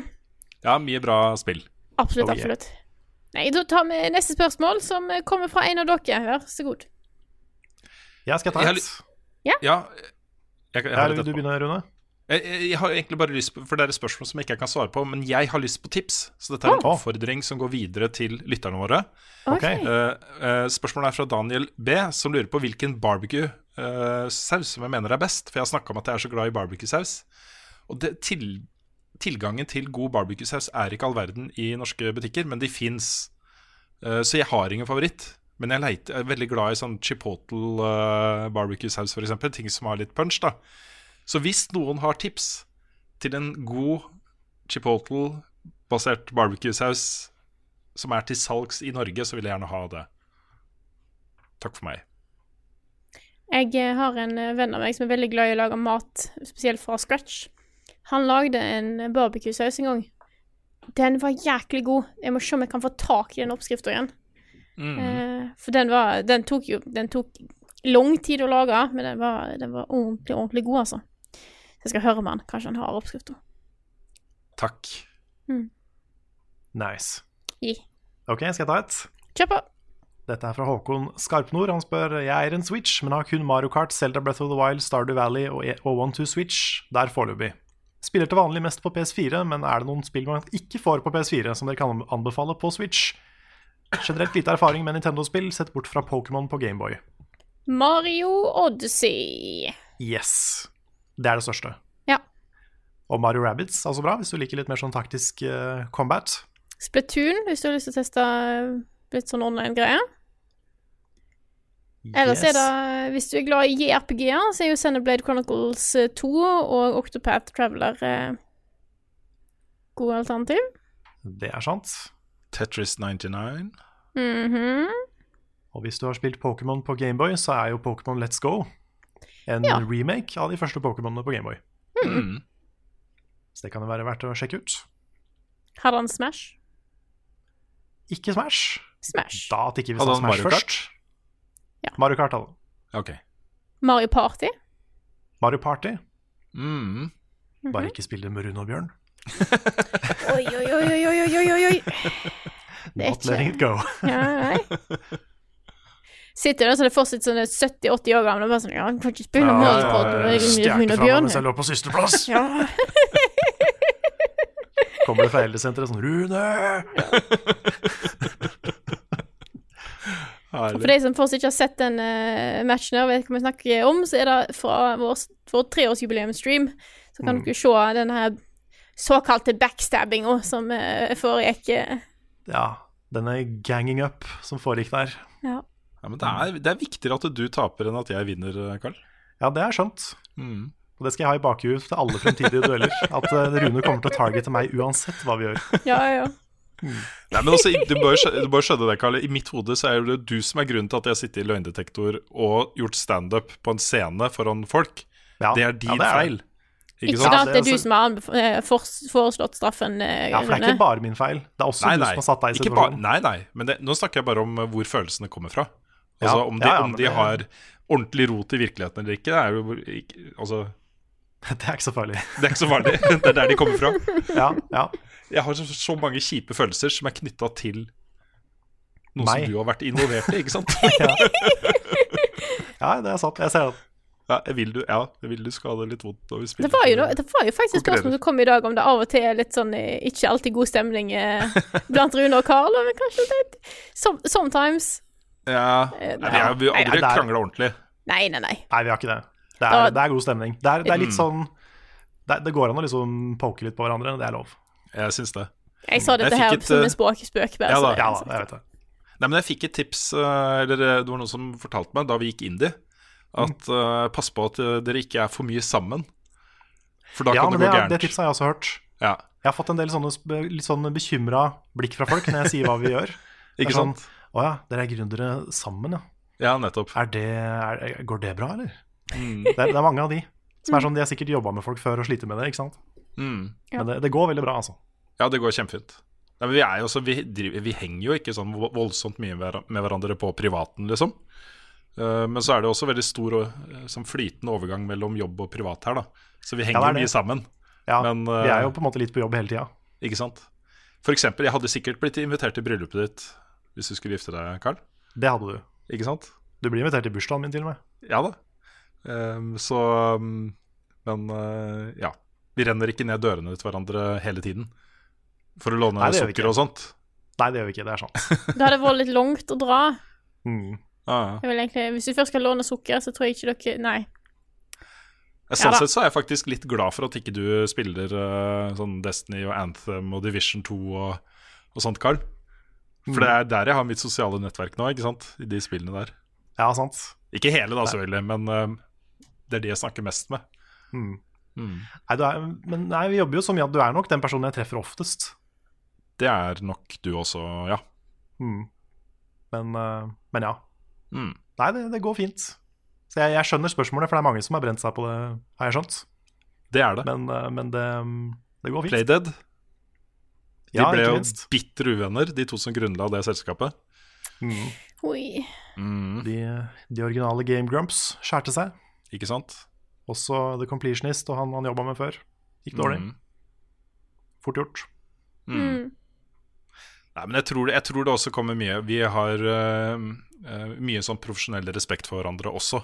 Ja, mye bra spill. Absolutt, Oh, yeah. absolutt. Nei, da tar vi neste spørsmål, som eh, kommer fra en av dere. Vær så god. Ja, skal Jeg ta et. Ja. Ja, jeg, jeg, Ja, har vil du begynne, Rune? Jeg, jeg, jeg har egentlig bare lyst på For det er et spørsmål som jeg ikke kan svare på, men jeg har lyst på tips. Så dette er en oppfordring som går videre til lytterne våre. Okay. Uh, eh, spørsmålet er fra Daniel B, som lurer på hvilken barbecue-saus som jeg mener er best. For jeg har snakka om at jeg er så glad i barbecue-saus. Og det, til, tilgangen til god barbecue-saus er ikke all verden i norske butikker, men de fins. så jeg har ingen favoritt. Men jeg, leiter, jeg er veldig glad i sånn chipotle uh, barbecue-saus, f.eks. Ting som har litt punch. da Så hvis noen har tips til en god chipotle-basert barbecue-saus som er til salgs i Norge, så vil jeg gjerne ha det. Takk for meg. Jeg eh, har en eh, venn av meg som er veldig glad i å lage mat, spesielt fra scratch. Han lagde en barbecue-saus en gang. Den var jæklig god. Jeg må se om jeg kan få tak i den oppskrifta igjen. Mm. Eh, for den var Den tok jo Den tok lang tid å lage, men den var, den var ordentlig, ordentlig god, altså. Så jeg skal høre med han. Kanskje han har oppskrifta. Takk. Nice. Gi. Ok, skal jeg ta et? Kjør på. Dette er fra Håkon Skarpnord. Han spør Jeg er en Switch, men har kun Mario Kart, Zelda Breath of the Wild, Stardew Valley og, E- og One to Switch der foreløpig. Spiller til vanlig mest på PS4, men er det noen spill man ikke får på PS4 som dere kan anbefale på Switch? Generelt lite erfaring med Nintendo-spill, sett bort fra Pokémon på Gameboy. Mario Odyssey. Yes. Det er det største. Ja. Og Mario Rabbids, altså bra, hvis du liker litt mer sånn taktisk uh, combat. Splatoon, hvis du har lyst til å teste eh, litt sånn online-greier. Ellers er det, hvis du er glad i JRPG-er, så er jo Xenoblade Chronicles eh, 2 og Octopath Traveler eh, gode alternativ. Det er sant. Tetris 99. Mhm. Og hvis du har spilt Pokémon på Gameboy, så er jo Pokémon Let's Go en Ja. remake av de første Pokémonene på Gameboy. Mm. Så det kan jo være verdt å sjekke ut. Hadde han Smash? Ikke Smash. Smash. Da at ikke vi sa Smash Mario Kart? først. Ja. Mario Kart hadde okay. Mario Party? Mario Party. Mm. Bare ikke spill det med Rune og Bjørn. Oi, oi, oi, oi, oi, oi. Det er Not letting it go. Ja, nei. Sitter der så det er fortsatt sånn 70-80 år gamle og bare sånn Ja, han kan ikke spille ja, Party Ja, meg selv opp på sisteplass. Ja. Kommer det fra eldresenteret sånn Rune! Og for de som fortsatt ikke har sett den uh, matchen her, vet hva vi snakker om, så er det fra vår, vår treårsjubileumsstream. Så kan Mm. dere se den her såkalte backstabbinga som uh, foregikk. eh. Ja, denne ganging up som foregikk der. ja. Ja, men det er, det er viktigere at du taper enn at jeg vinner, Karl. Ja, det er skjønt. Mm. Og det skal jeg ha i bakhuet til alle fremtidige dueller. At eh, Rune kommer til å targete meg uansett hva vi gjør. ja, ja. Nei, men også, du bør, du bør skjønne det, Karl. I mitt hode så er det du som er grunnen til at jeg sitter i løgndetektor og gjort standup på en scene foran folk. Ja, Det er din ja, det er det. feil. Ikke, Ikke sant? sant? Det er det er du som har eh, foreslått straffen, eh, Ja, for det er ikke bare min feil. Det er også Nei, du som har satt deg i situasjonen. nei, nei. Men det, nå snakker jeg bare om eh, hvor følelsene kommer fra. Altså Ja, Om de, ja, ja, om de det- har ordentlig rot i virkeligheten eller ikke, det er jo ikke, altså, Det er ikke så farlig. det er ikke så farlig. Det er der de kommer fra. Ja, ja. Jeg har så, så mange kjipe følelser som er knytta til noe Meg. som du har vært involvert i, ikke sant? ja, det er sant. Jeg ser det. Ja, jeg vil du, ja, jeg vil du skal ha det litt vondt når vi spiller. Det var, jo, noe, det var jo faktisk spørsmål som kom i dag om det av og til er litt sånn eh, ikke alltid god stemning eh, blant Rune og Carl. Men kanskje det some, Sometimes. Ja, Eh, nei, vi har Nei, aldri er- krangla ordentlig. Nei, nei, nei. Nei, vi har ikke det. Det Da- er, det er god stemning. Det er, det er litt Mm. sånn det, det går an å liksom poke litt på hverandre, det er lov. Jeg syns det. Jeg sa dette Jeg her et, som eh, en spøk, spøk bare, ja så da. det Ja da, jeg vet det. Nei, men jeg fikk et tips, eh, eller eh, det var noen som fortalte meg da vi gikk indie, at uh, pass på at eh, dere ikke er for mye sammen. For da Ja, kan det det, gå Ja, det tipset har jeg også hørt. Ja, Jeg har fått en del sånne litt sånn bekymra blikk fra folk når jeg sier hva vi gjør. Ikke sånn, sant? Å ja, dere er gründere sammen, ja. Ja, nettopp. Er det, er, går det bra, eller? Mm. Det er, det er mange av de som er sånn, de har sikkert jobba med folk før og sliter med det, ikke sant? Mm. Men det, det går veldig bra, altså. Ja, det går kjempefint. Nei, men vi, er jo også, vi, driver, vi henger jo ikke sånn voldsomt mye med hverandre på privaten, liksom. Eh, men så er det også veldig stor og sånn flytende overgang mellom jobb og privat her, da. Så vi henger er det. mye sammen. Ja, Men, vi er jo eh, på en måte litt på jobb hele tida. Ikke sant? For eksempel, jeg hadde sikkert blitt invitert til bryllupet ditt hvis du skulle gifte deg, Carl. Det hadde du. Ikke sant? Du blir invitert til bursdagen min, til og med. Ja da. Um, så um, Men uh, ja. Vi renner ikke ned dørene til hverandre hele tiden for å låne Nei, sukker og sånt. Nei, det gjør vi ikke. Det er sant. Det hadde vært litt langt å dra. Mm. Ah, Jeg vil egentlig, hvis du først skal låne sukker, så tror jeg ikke dere Nei. ja. Sånn sett så er jeg faktisk litt glad for at ikke du spiller uh, sånn Destiny og Anthem og Division 2 og, og sånt, Carl. For det er der jeg har mitt sosiale nettverk nå, ikke sant? I de spillene der. Ja, sant. Ikke hele, da, selvfølgelig, men uh, det er de jeg snakker mest med. Mm. Mm. Nei, du er, men nei, vi jobber jo så mye at du er nok den personen jeg treffer oftest. Det er nok du også, ja. Mm. Men, uh, men ja. Mm. Nei, det, det går fint. Så jeg, jeg skjønner spørsmålet, for det er mange som har brent seg på det, har jeg skjønt. Det er det. Men, eh, men det, det går fint. Playdead. De Ja, ble jo bitter bitre uvenner, de to som grunnla det selskapet. Mm. Oi. Mm. De, de originale Game Grumps skjærte seg. Ikke sant? Også The Completionist og han han jobba med før. Gikk dårlig. Mm. Fort gjort. Mm. Nei, men jeg tror, jeg tror det også kommer mye Vi har uh, mye sånn profesjonell respekt for hverandre også.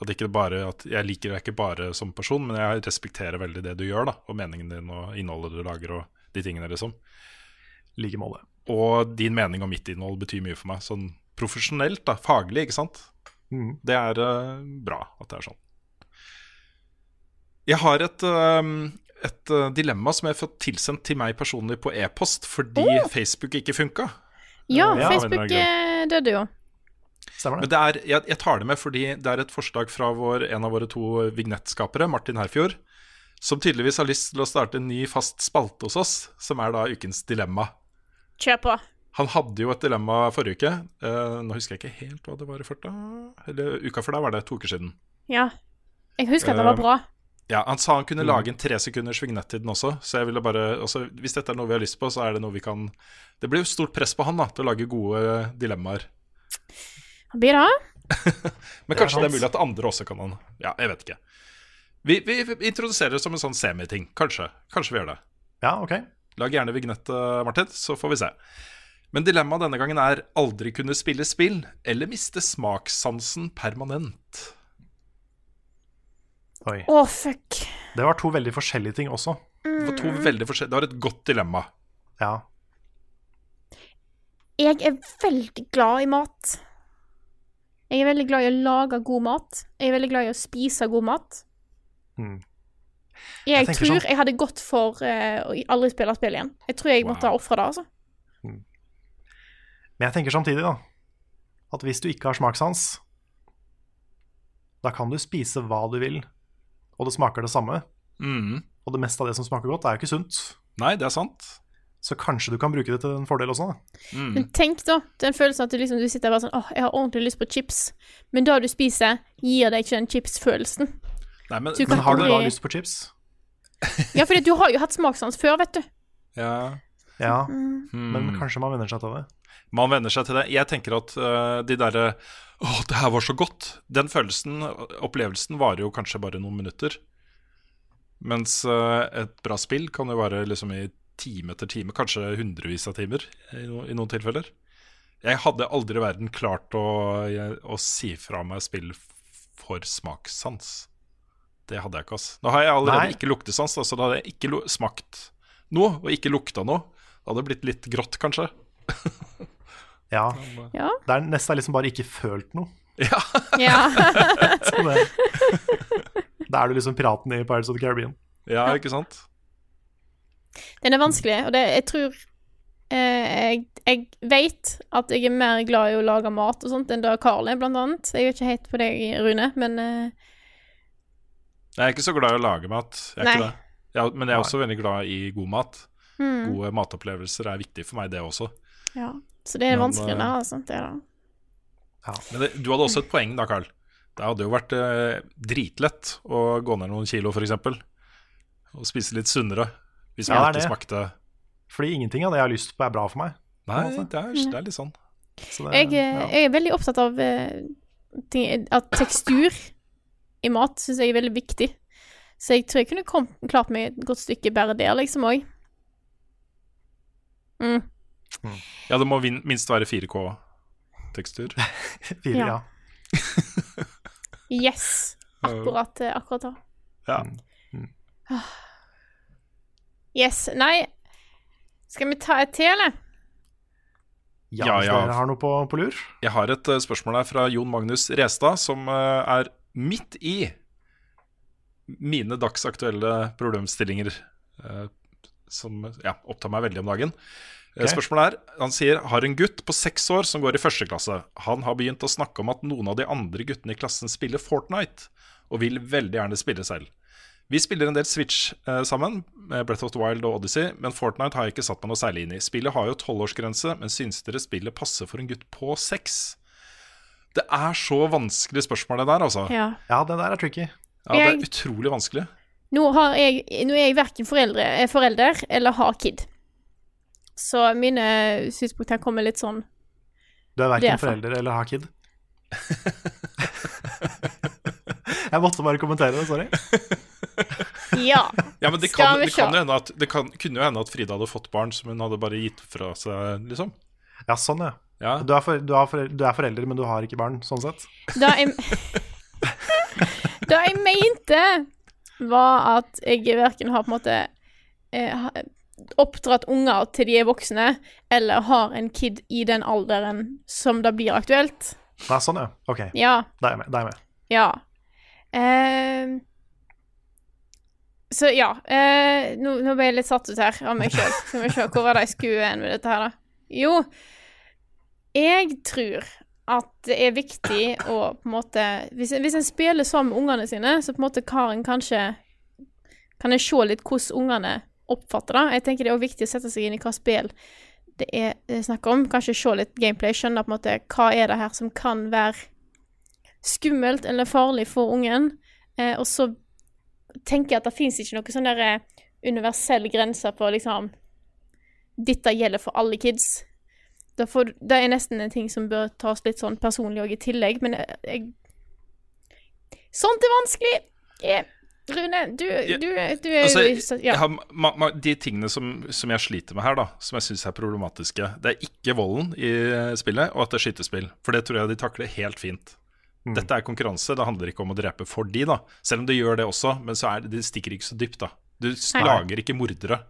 At ikke bare, at jeg liker deg ikke bare som person, men jeg respekterer veldig det du gjør, da, og meningen din og innholdet du lager og de tingene, liksom. Like måte. Og din mening og mitt innhold betyr mye for meg. Sånn profesjonelt, da, faglig, ikke sant. Mm. Det er uh, bra at det er sånn. Jeg har et, et eh, dilemma som jeg har fått tilsendt til meg personlig på e-post fordi Facebook ikke funka. Ja, Ja, Facebook eh, døde jo. Stemmer Men det? det er, jeg, jeg tar det med fordi det er et forslag fra vår, en av våre to vignettskapere, Martin Herfjord, som tydeligvis har lyst til å starte en ny fast spalte hos oss, som er da ukens dilemma. Kjør på. Han hadde jo et dilemma forrige uke. Uh, nå husker jeg ikke helt hva det var i farta. Eller uka før da var det to uker siden. Ja. Jeg husker at det var bra. bra. Ja, Han sa han kunne Mm. lage en tre sekunders vignett til den også. Så jeg ville bare, også, Hvis dette er noe vi har lyst på, så er det noe vi kan Det blir jo stort press på han da til å lage gode dilemmaer. Blir det? Men Det er kanskje det er mulig at andre også kan han Ja, jeg vet ikke. Vi, vi introduserer det som en sånn semiting. Kanskje. Kanskje vi gjør det. Ja, ok. Lag gjerne vignett, eh, Martin, så får vi se. Men dilemmaet denne gangen er aldri kunne spille spill eller miste smakssansen permanent. Oi. Å, fuck. Det var to veldig forskjellige ting også. Det var to veldig forskjellige Det var et godt dilemma. Ja. Jeg er veldig glad i mat. Jeg er veldig glad i å lage god mat. Jeg er veldig glad i å spise god mat. Mm. Jeg, Jeg tror sånn- jeg hadde gått for uh, å aldri spille spill igjen. Jeg tror jeg måtte ha ofra det, altså. Men jeg tenker samtidig, da, at hvis du ikke har smakssans, da kan du spise hva du vil, og det smaker det samme. Mm. Og det meste av det som smaker godt, er jo ikke sunt. Nei, det er sant. Så kanskje du kan bruke det til en fordel også, da. Mm. Men tenk da, den følelsen at du liksom du sitter bare sånn åh, jeg har ordentlig lyst på chips. Men det du spiser, gir deg ikke den chips-følelsen. Nei, men, Men har du da lyst på chips? Ja, for du har jo hatt smakssans før, vet du. ja. Ja, Mm. men Mm. kanskje man venner seg til det. Man venner seg til det. Jeg tenker at uh, de derre Å, det her var så godt. Den følelsen, opplevelsen, varer jo kanskje bare noen minutter. Mens øh, et bra spill kan jo være liksom i time etter time, kanskje hundrevis av timer i, noen tilfeller. Jeg hadde aldri i verden klart å, å si fra meg spill for smakssans. Det hadde jeg ikke, ass. Nå har jeg allerede Nei. ikke luktesans, da, så da hadde jeg ikke smakt noe, og ikke lukta noe. Det hadde blitt litt grått, kanskje. Ja. Ja. Det er nesten liksom bare ikke følt noe. Ja. Så det, da er du liksom piraten i Pirates of the Caribbean. Ja, ikke sant? Den er vanskelig, og det, jeg tror eh, Jeg, jeg vet at jeg er mer glad i å lage mat og sånt enn da Carl er, blant annet. Jeg er ikke helt på deg, Rune, men eh, Jeg er ikke så glad i å lage mat, jeg er ikke det. Jeg, men jeg er også veldig glad i god mat. mm, Gode matopplevelser er viktig for meg, det også. ja. Så det er Men, vanskelig, eh, da. Altså, det da. Ja. Men det, du hadde også et poeng da, Carl. Det hadde jo vært eh, dritlett å gå ned noen kilo, f.eks. Og spise litt sunnere. Hvis man det er ikke smakte Fordi ingenting av det jeg har lyst på, er bra for meg. Nei, Altså. det er, det er litt sånn. Så det, Jeg, eh, ja. jeg er veldig opptatt av eh, ting, at tekstur i mat syns jeg er veldig viktig. Så jeg tror jeg kunne kom, klart meg et godt stykke bare der, liksom òg. Mm. Ja, det må minst være 4K-tekstur. Fire, ja. ja. Yes. Akkurat, eh, akkurat da. Ja. Yes. Nei, skal vi ta et til, eller? Ja, Ja, hvis ja. dere har noe på, på lur. Jeg har et uh, spørsmål her fra Jon Magnus Restad, som uh, er midt i mine dagsaktuelle problemstillinger, uh, som ja, opptar meg veldig om dagen. Eh, Ok. Spørsmålet er, Han sier har en gutt på seks år som går i første klasse. Han har begynt å snakke om at noen av de andre guttene i klassen spiller Fortnite, og vil veldig gjerne spille selv. Vi spiller en del Switch eh, sammen, med Breath of the Wild og Odyssey, men Fortnite har jeg ikke satt meg noe særlig inn i. Spillet har jo tolvårsgrense, men synes dere spillet passer for en gutt på seks? Det er så vanskelig spørsmål, det der, altså. Ja. Ja, det der er tricky. Ja, det er utrolig vanskelig. Nå, har jeg, nå er jeg verken foreldre, er forelder eller har kid. Så mine synspunkter kommer litt sånn Du er verken er forelder eller har kid. jeg måtte bare kommentere det, sorry. Ja. Ja, men det Skal kan, vi det kan jo hende at Det kan, kunne jo hende at Frida hadde fått barn som hun hadde bare gitt fra seg, liksom. Ja, sånn, ja. Ja. Du, er for, du, er forelder, du er forelder, men du har ikke barn, sånn sett. Da jeg da jeg mente, var at jeg verken har på en måte eh, oppdratt unger til de er voksne, eller har en kid i den alderen som det blir aktuelt. Nei, sånn, ja. Ok, Ja. da er jeg med. Da er jeg med. Ja. Eh, så ja. Eh, nå, nå ble jeg litt satt ut her av meg sjøl. Skal vi se hvor var det jeg skulle hen med dette her, da. Jo, jeg tror at det er viktig å på en måte Hvis, hvis en spiller sammen med ungene sine, så på en måte kan en kanskje Kan en se litt hvordan ungene oppfatter det. Jeg tenker det er også viktig å sette seg inn i hva spill det er er snakk om. Kanskje se litt gameplay, skjønne på en måte hva er det her som kan være skummelt eller farlig for ungen. Eh, og så tenker jeg at det fins ikke noe sånn der eh, universell grense på liksom Dette gjelder for alle kids. Det, det er nesten en ting som bør tas litt sånn personlig òg i tillegg, men jeg, jeg Sånt er vanskelig! Eh, Rune, du, du, du er Altså, jo ja. har, ma, ma, de tingene som, som jeg sliter med her, da som jeg syns er problematiske, det er ikke volden i spillet, og at det er skytespill. For det tror jeg de takler helt fint. Dette er konkurranse, det handler ikke om å drepe for de, da. Selv om det gjør det også, men så er det, det stikker ikke så dypt, da. Du Hei. Lager ikke mordere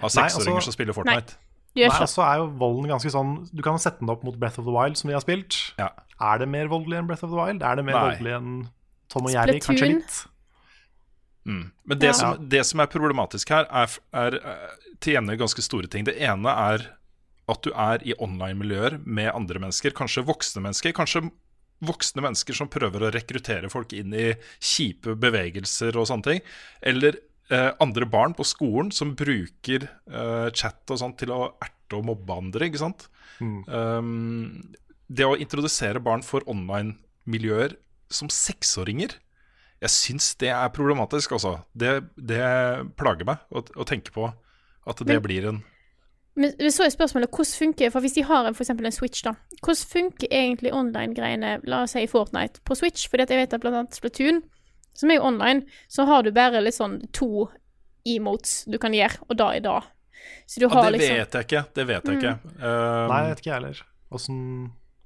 av seksåringer altså- som spiller Fortnite. Nei. Nei, altså er jo volden ganske sånn Du kan sette den opp mot Breath of the Wild, som vi har spilt. Ja. Er det mer voldelig enn Breath of the Wild? Er det mer Nei. voldelig enn Tom og Jerry? Kanskje litt. Mm. Men det, Ja. som, det som er problematisk her, er, f- er eh, til ene ganske store ting. Det ene er at du er i online-miljøer med andre mennesker, kanskje voksne mennesker. Kanskje voksne mennesker som prøver å rekruttere folk inn i kjipe bevegelser og sånne ting. Eller eh, andre barn på skolen som bruker eh, chat og sånt til å erte og mobbe andre, ikke sant. Um, det å introdusere barn for online-miljøer som seksåringer jeg syns det er problematisk, altså. Det, det plager meg å, å tenke på at det Men- blir en Men så er spørsmålet hvordan funker For hvis de har en, for eksempel en Switch, da. Hvordan funker egentlig online-greiene, la oss si i Fortnite, på Switch? Fordi at jeg vet at blant annet Splatoon, som er jo online, så har du bare litt sånn to emotes du kan gjøre, og da er da. Så du har ja, Det liksom vet jeg ikke. Det vet jeg ikke. Um, Nei, jeg vet ikke jeg heller. Åssen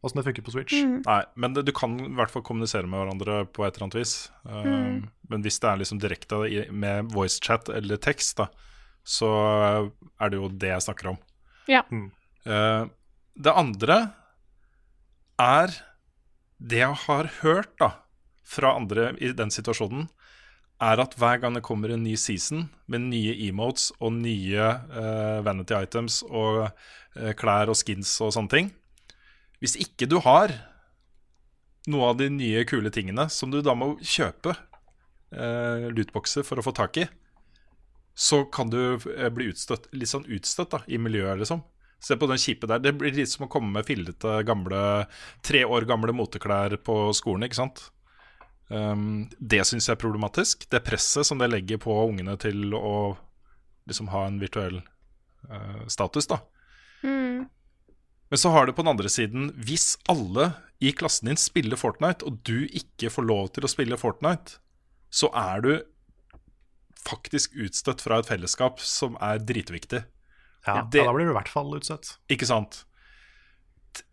åssen det funker på Switch. Mm. Nei, men det, du kan i hvert fall kommunisere med hverandre på et eller annet vis. Uh, Mm. Men hvis det er liksom direkte med voicechat eller tekst, da, så er det jo det jeg snakker om. Ja. Uh, det andre er Det jeg har hørt da fra andre i den situasjonen, er at hver gang det kommer en ny season med nye emotes og nye uh, vanity items og uh, klær og skins og sånne ting Hvis ikke du har noe av de nye kule tingene som du da må kjøpe eh, lootboxer for å få tak i, så kan du eh, bli utstøtt, litt sånn utstøtt da, i miljøet, liksom. Se på den kjipe der. Det blir litt som å komme med fillete, gamle, tre år gamle moteklær på skolen, ikke sant. Um, det syns jeg er problematisk. Det presset som det legger på ungene til å liksom ha en virtuell uh, status, da. Mm. Men så har du på den andre siden Hvis alle i klassen din spiller Fortnite, og du ikke får lov til å spille Fortnite, så er du faktisk utstøtt fra et fellesskap som er dritviktig. Ja, Det- ja, da blir du i hvert fall utstøtt. Ikke sant?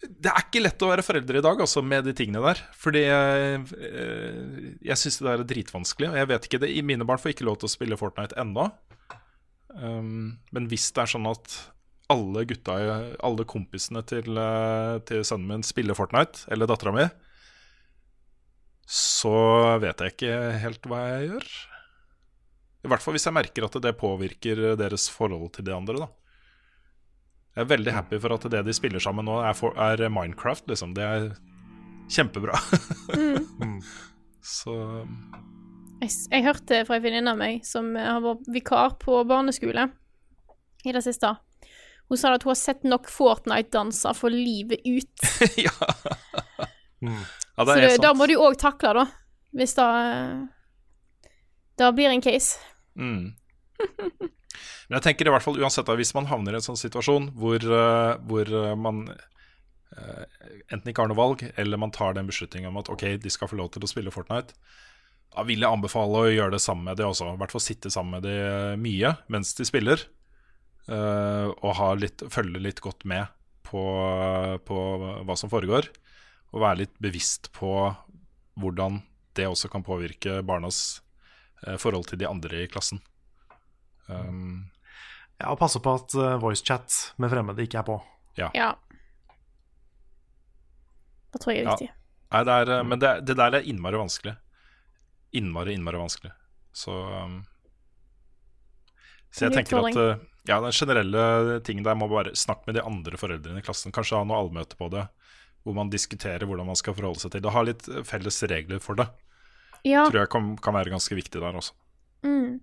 Det er ikke lett å være foreldre i dag altså, med de tingene der. Fordi jeg, eh, jeg syns det der er dritvanskelig. Og jeg vet ikke, det, Mine barn får ikke lov til å spille Fortnite ennå. Um, men hvis det er sånn at alle gutta, alle kompisene til, eh, til sønnen min spiller Fortnite, eller dattera mi, så vet jeg ikke helt hva jeg gjør. I hvert fall hvis jeg merker at det påvirker deres forhold til de andre, da. Jeg er veldig happy for at det de spiller sammen nå, er, for, er Minecraft, liksom. Det er kjempebra. Mm. Så Jeg, jeg hørte fra en venninne av meg som eh, har vært vikar på barneskole i det siste. Hun sa at hun har sett nok Fortnite-danser for livet ut. ja. Mm. ja, det Så er det, sant. da må du òg takle, da. Hvis det Da blir en case. Mm. Men jeg tenker i hvert fall uansett da, hvis man havner i en sånn situasjon hvor, uh, hvor eh, man uh, enten ikke har noe valg, eller man tar den beslutningen om at ok, de skal få lov til å spille Fortnite, da vil jeg anbefale å gjøre det sammen med de også. I hvert fall sitte sammen med de eh, mye mens de spiller, eh, og ha litt, følge litt godt med på, på hva som foregår, og være litt bevisst på hvordan det også kan påvirke barnas eh, forhold til de andre i klassen. Um, Ja, og passe på at uh, voicechat med fremmede ikke er på. ja. Ja. Det tror jeg er Ja. viktig. Nei, det er, eh, men det, det der er innmari vanskelig. Innmari, innmari vanskelig. Så um, Så jeg tenker at uh, Ja, den generelle tingen der må bare snakke med de andre foreldrene i klassen. Kanskje ha noe allmøte på det, hvor man diskuterer hvordan man skal forholde seg til det. Ha litt uh, felles regler for det. Ja. Tror jeg kan, kan være ganske viktig der også. Mm.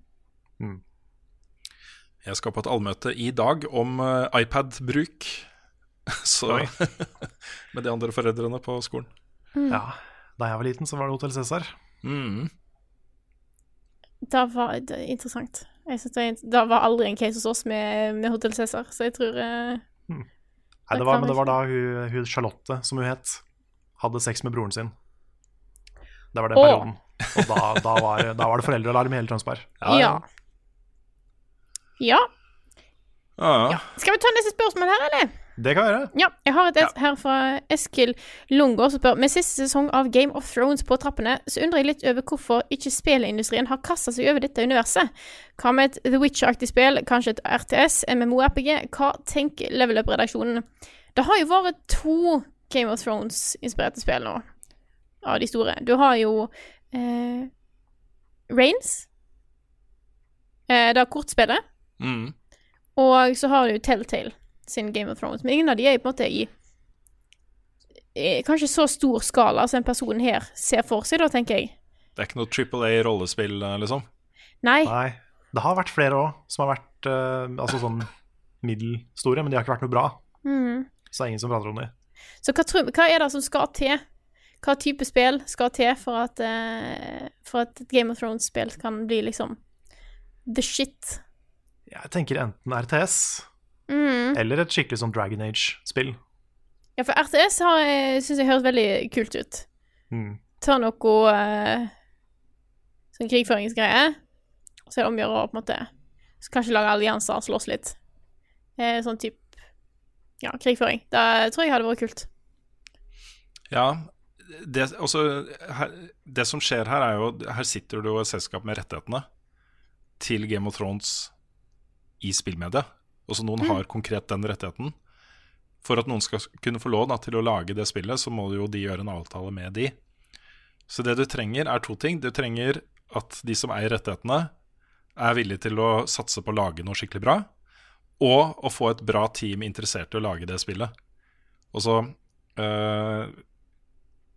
Jeg skal på et allmøte i dag om uh, iPad-bruk. Så Med de andre foreldrene på skolen. Mm. Ja, Da jeg var liten, så var det Hotell Cæsar. Mm. Da var det er interessant. Jeg synes det, er, det var aldri en case hos oss med, med Hotell Cæsar, så jeg tror eh, Nei, det var, men det var da hun, hun Charlotte, som hun het, hadde sex med broren sin. Det var den perioden. Og da, da, var, da var det foreldrealarm i hele Tønsberg. Ja. Ja. Ja. Skal vi ta neste spørsmål her, eller? Det kan være. Ja, jeg har et et her fra Eskil Lungård som spør Med siste sesong av Game of Thrones på trappene, så undrer jeg litt over hvorfor ikke spillindustrien har kasta seg over dette universet. Hva med et The Witcher-aktig spill, kanskje et RTS, MMO-RPG? Hva tenker Level Up-redaksjonen? Det har jo vært to Game of Thrones-inspirerte spill nå, av de store. Du har jo eh, Rains, eh, det er kortspillet. Mm. Og så har du Telltale sin Game of Thrones. Men ingen av de er på en måte i, i kanskje så stor skala som en person her ser for seg, da, tenker jeg. Det er ikke noe Triple A-rollespill, eh, liksom? Nei. Nei. Det har vært flere òg, som har vært uh, altså sånn middelstore, men de har ikke vært noe bra. Mm. Så det er ingen som prater om det. Så hva, tror, hva er det som skal til? Hva type spill skal til for at, uh, for at et Game of Thrones-spill kan bli liksom the shit? Jeg tenker enten RTS Mhm. eller et skikkelig sånn Dragon Age-spill. Ja, for RTS har jeg- syns jeg høres veldig kult ut. Mm. Ta noe uh, sånn krigføringsgreie, og så er det omgjøre å på en måte så Kanskje lage allianser og slåss litt. Eh, sånn type ja, krigføring. Det tror jeg hadde vært kult. Ja, det, også, her, det som skjer her, er jo Her sitter du og et selskap med rettighetene til Game of Thrones i spillmedia. Også noen har konkret den rettigheten. For at noen skal kunne få lov da, til å lage det spillet, så må jo de gjøre en avtale med de. Så det du trenger, er to ting. Du trenger at de som eier rettighetene, er villige til å satse på å lage noe skikkelig bra, og å få et bra team interessert i å lage det spillet. Og så eh,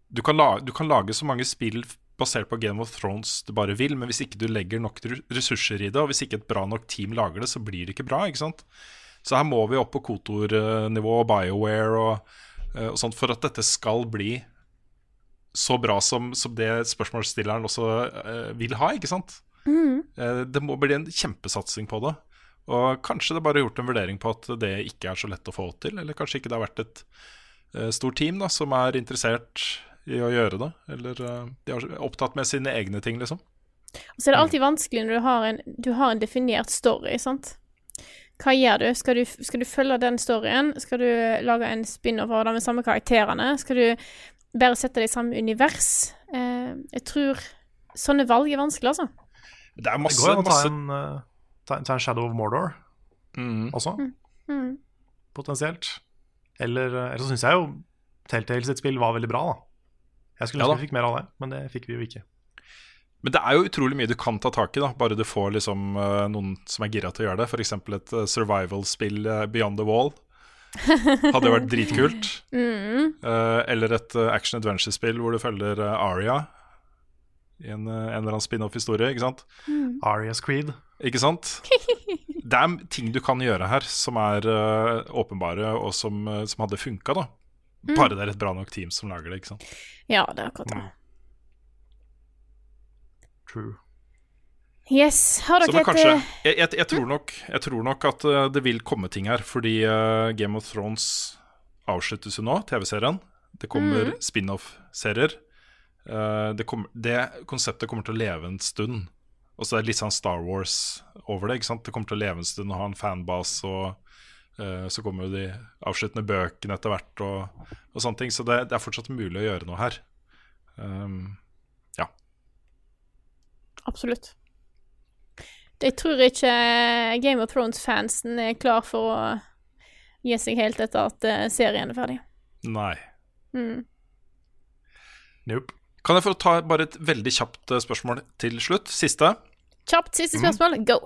du, kan la, du kan lage så mange spill basert på Game of Thrones du bare vil, men hvis ikke du legger nok ressurser i det, og hvis ikke et bra nok team lager det, så blir det ikke bra. ikke sant? Så her må vi opp på Kotor-nivå og BioWare og, eh, og sånt for at dette skal bli så bra som, som det spørsmålsstilleren også uh, vil ha, ikke sant? Eh, det må bli en kjempesatsing på det. Og kanskje det bare er gjort en vurdering på at det ikke er så lett å få til, eller kanskje ikke det har vært et uh, stort team da, som er interessert i å gjøre det. Eller eh, de er opptatt med sine egne ting, liksom. Og så er det alltid vanskelig når du har en, du har en definert story, sant. Hva gjør du? Skal, du? skal du følge den storyen? Skal du lage en spin-off av det med samme karakterene? Skal du bare sette det i samme univers? Eh, jeg tror sånne valg er vanskelig, altså. Det er Det masse, går jo an å ta en, eh, ta, ta en Shadow of Mordor Mm. også, Mm. potensielt. Eller, eh, eller så syns jeg jo Telltale sitt spill var veldig bra, da. Jeg skulle ønske ja, vi fikk mer av det, men det fikk vi jo ikke. Men det er jo utrolig mye du kan ta tak i, da bare du får liksom eh, noen som er gira til å gjøre det. F.eks. et uh, survival-spill, eh, Beyond the Wall. Hadde jo vært dritkult. Mm. Eh, eller et eh, action adventure-spill hvor du følger uh, Aria i en, eh, en eller annen spin-off-historie. Ikke sant? Arias Creed. Ikke sant? Det er ting du kan gjøre her som er eh, åpenbare, og som, eh, som hadde funka, da. Bare det er et bra nok team som lager det. ikke sant? Ja, det er akkurat det. True. Yes, har dere et jeg, jeg, jeg, tror nok, jeg tror nok at eh, det vil komme ting her, fordi uh, Game of Thrones avsluttes jo nå, TV-serien. Det kommer spin-off-serier. Uh, det, kommer- det konseptet kommer til å leve en stund. Og så er det litt sånn Star Wars over det. ikke sant? Det kommer til å leve en stund og ha en fanbase, og eh, så kommer jo de avsluttende bøkene etter hvert, og, og sånne ting. Så det, det er fortsatt mulig å gjøre noe her. Um, Absolutt. Jeg tror ikke Game of Thrones-fansen er klar for å gi seg helt etter at eh, serien er ferdig. nei. Mm. Nope. Kan jeg få ta bare et veldig kjapt eh, spørsmål til slutt? Siste. Kjapt siste Mm. spørsmål, go!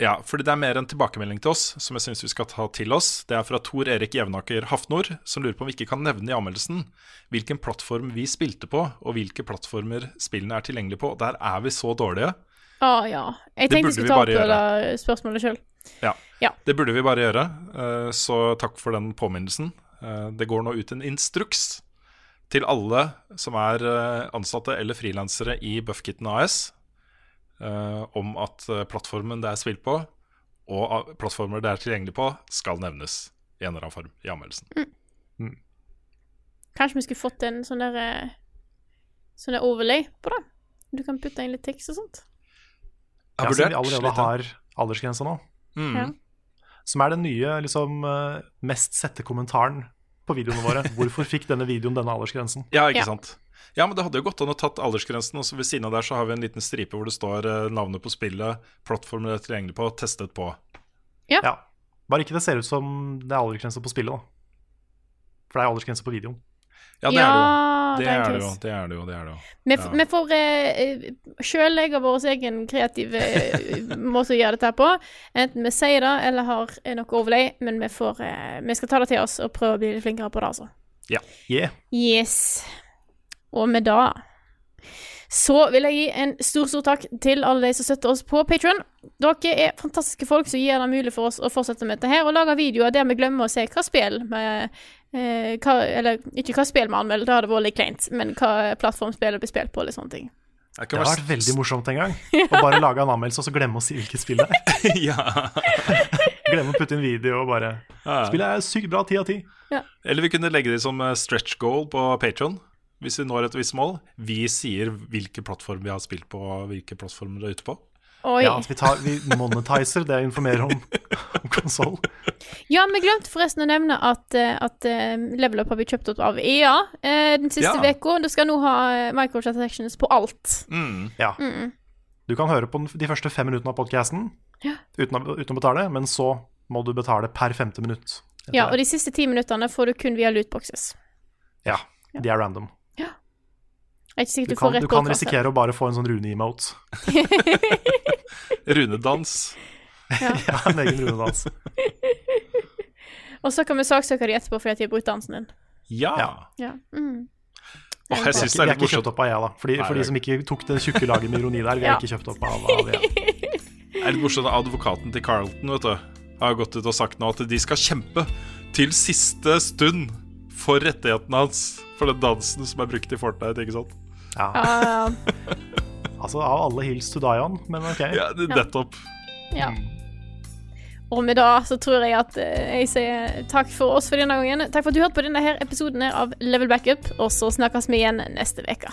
Ja, fordi det er mer en tilbakemelding til oss, som jeg syns vi skal ta til oss. Det er fra Tor Erik Jevnaker Hafnor, som lurer på om vi ikke kan nevne i anmeldelsen hvilken plattform vi spilte på, og hvilke plattformer spillene er tilgjengelige på. Der er vi så dårlige. Å ja. Jeg Det tenkte vi jeg skulle ta opp det spørsmålet sjøl. Ja, Ja. Det burde vi bare gjøre, eh, så takk for den påminnelsen. Eh, Det går nå ut en instruks til alle som er eh, ansatte eller frilansere i Buffkitten AS, eh, om at eh, plattformen det er spilt på, og plattformer det er tilgjengelig på, skal nevnes i en eller annen form i anmeldelsen. Kanskje vi skulle fått en sånn der eh, Sånn der overlay på det. Du kan putte inn litt tekst og sånt. Jeg Ja, siden vi allerede har aldersgrensa nå. Mm. Ja. Som er den nye liksom, mest sette kommentaren på videoene våre. Hvorfor fikk denne videoen denne aldersgrensen? Ja, ikke Ja. sant. Ja, men det hadde jo gått an å tatt aldersgrensen, og så ved siden av der så har vi en liten stripe hvor det står eh, navnet på spillet, plattformen det er tilgjengelig på, testet på. Ja. Bare ikke det ser ut som det er aldersgrense på spillet, da. For det er aldersgrense på videoen. Ja, det Ja, er det jo. det Det er er det jo. Det er det jo. Det er det jo. Vi, Ja. vi får eh, sjøl legge vår egen kreative eh, måte å gjøre dette på. Enten vi sier det eller har noe overlay, men vi, får, eh, vi skal ta det til oss og prøve å bli litt flinkere på det, altså. Ja. Yeah. Yes. Og med det så vil jeg gi en stor, stor takk til alle de som støtter oss på Patron. Dere er fantastiske folk som gir det mulig for oss å fortsette med dette her, og lage videoer der vi glemmer å se hva spill vi eh, hva, Eller ikke hva spill vi anmelder, da hadde det vært litt kleint, men hva plattformspillet blir spilt på, eller sånne ting. Det Det har vært veldig morsomt en gang. Å bare lage en anmeldelse og så glemme å si hvilket spill det er. ja. Glemme å putte inn video og bare Ja. Spillet er sykt bra, ti av ti. Eller vi kunne legge det som eh, stretch goal på Patron. Hvis vi når et visst mål. Vi sier hvilke plattformer vi har spilt på, og hvilke plattformer det er ute på. Oi. Ja, Ja, at vi, tar, vi monetizer det informerer om, om konsoll. vi glemte forresten å nevne at, eh, at eh, Level Up har blitt kjøpt opp av EA eh, den siste Ja. Du skal nå ha microtransactions på alt. Mm. Ja. Mm. Du kan høre på de første fem minuttene av podkasten Ja. uten, uten å betale, men så må du betale per femte minutt. Ja, og de siste ti minuttene får du kun via lootboxes. ja, de er random. Jeg er ikke sikker Du du, får kan, rett du kan risikere å bare få en sånn Rune-emote. Runedans. Ja. ja, en egen Rune-dans. Og så kan vi saksøke dem etterpå fordi at de har brukt dansen din. Ja. Ja. Mm. Åh, jeg Vi er syns det ikke, vi er er litt ikke morsomt. kjøpt opp av jeg da. Fordi, Nei, for de er som ikke tok det tjukke laget med ironi der, vi er ikke kjøpt opp av, av Det er litt morsomt at Advokaten til Carlton vet du, har gått ut og sagt nå at de skal kjempe til siste stund for rettighetene hans for den dansen som er brukt i Fortnite, ikke sant? Ja. ja. Altså, av alle hills to die on, men ok. Ja, det- nettopp. ja. Og med det så tror jeg at eh, jeg sier takk for oss for denne gangen. Takk for at du hørte på denne her episoden her av Level Backup, og så snakkes vi igjen neste uke.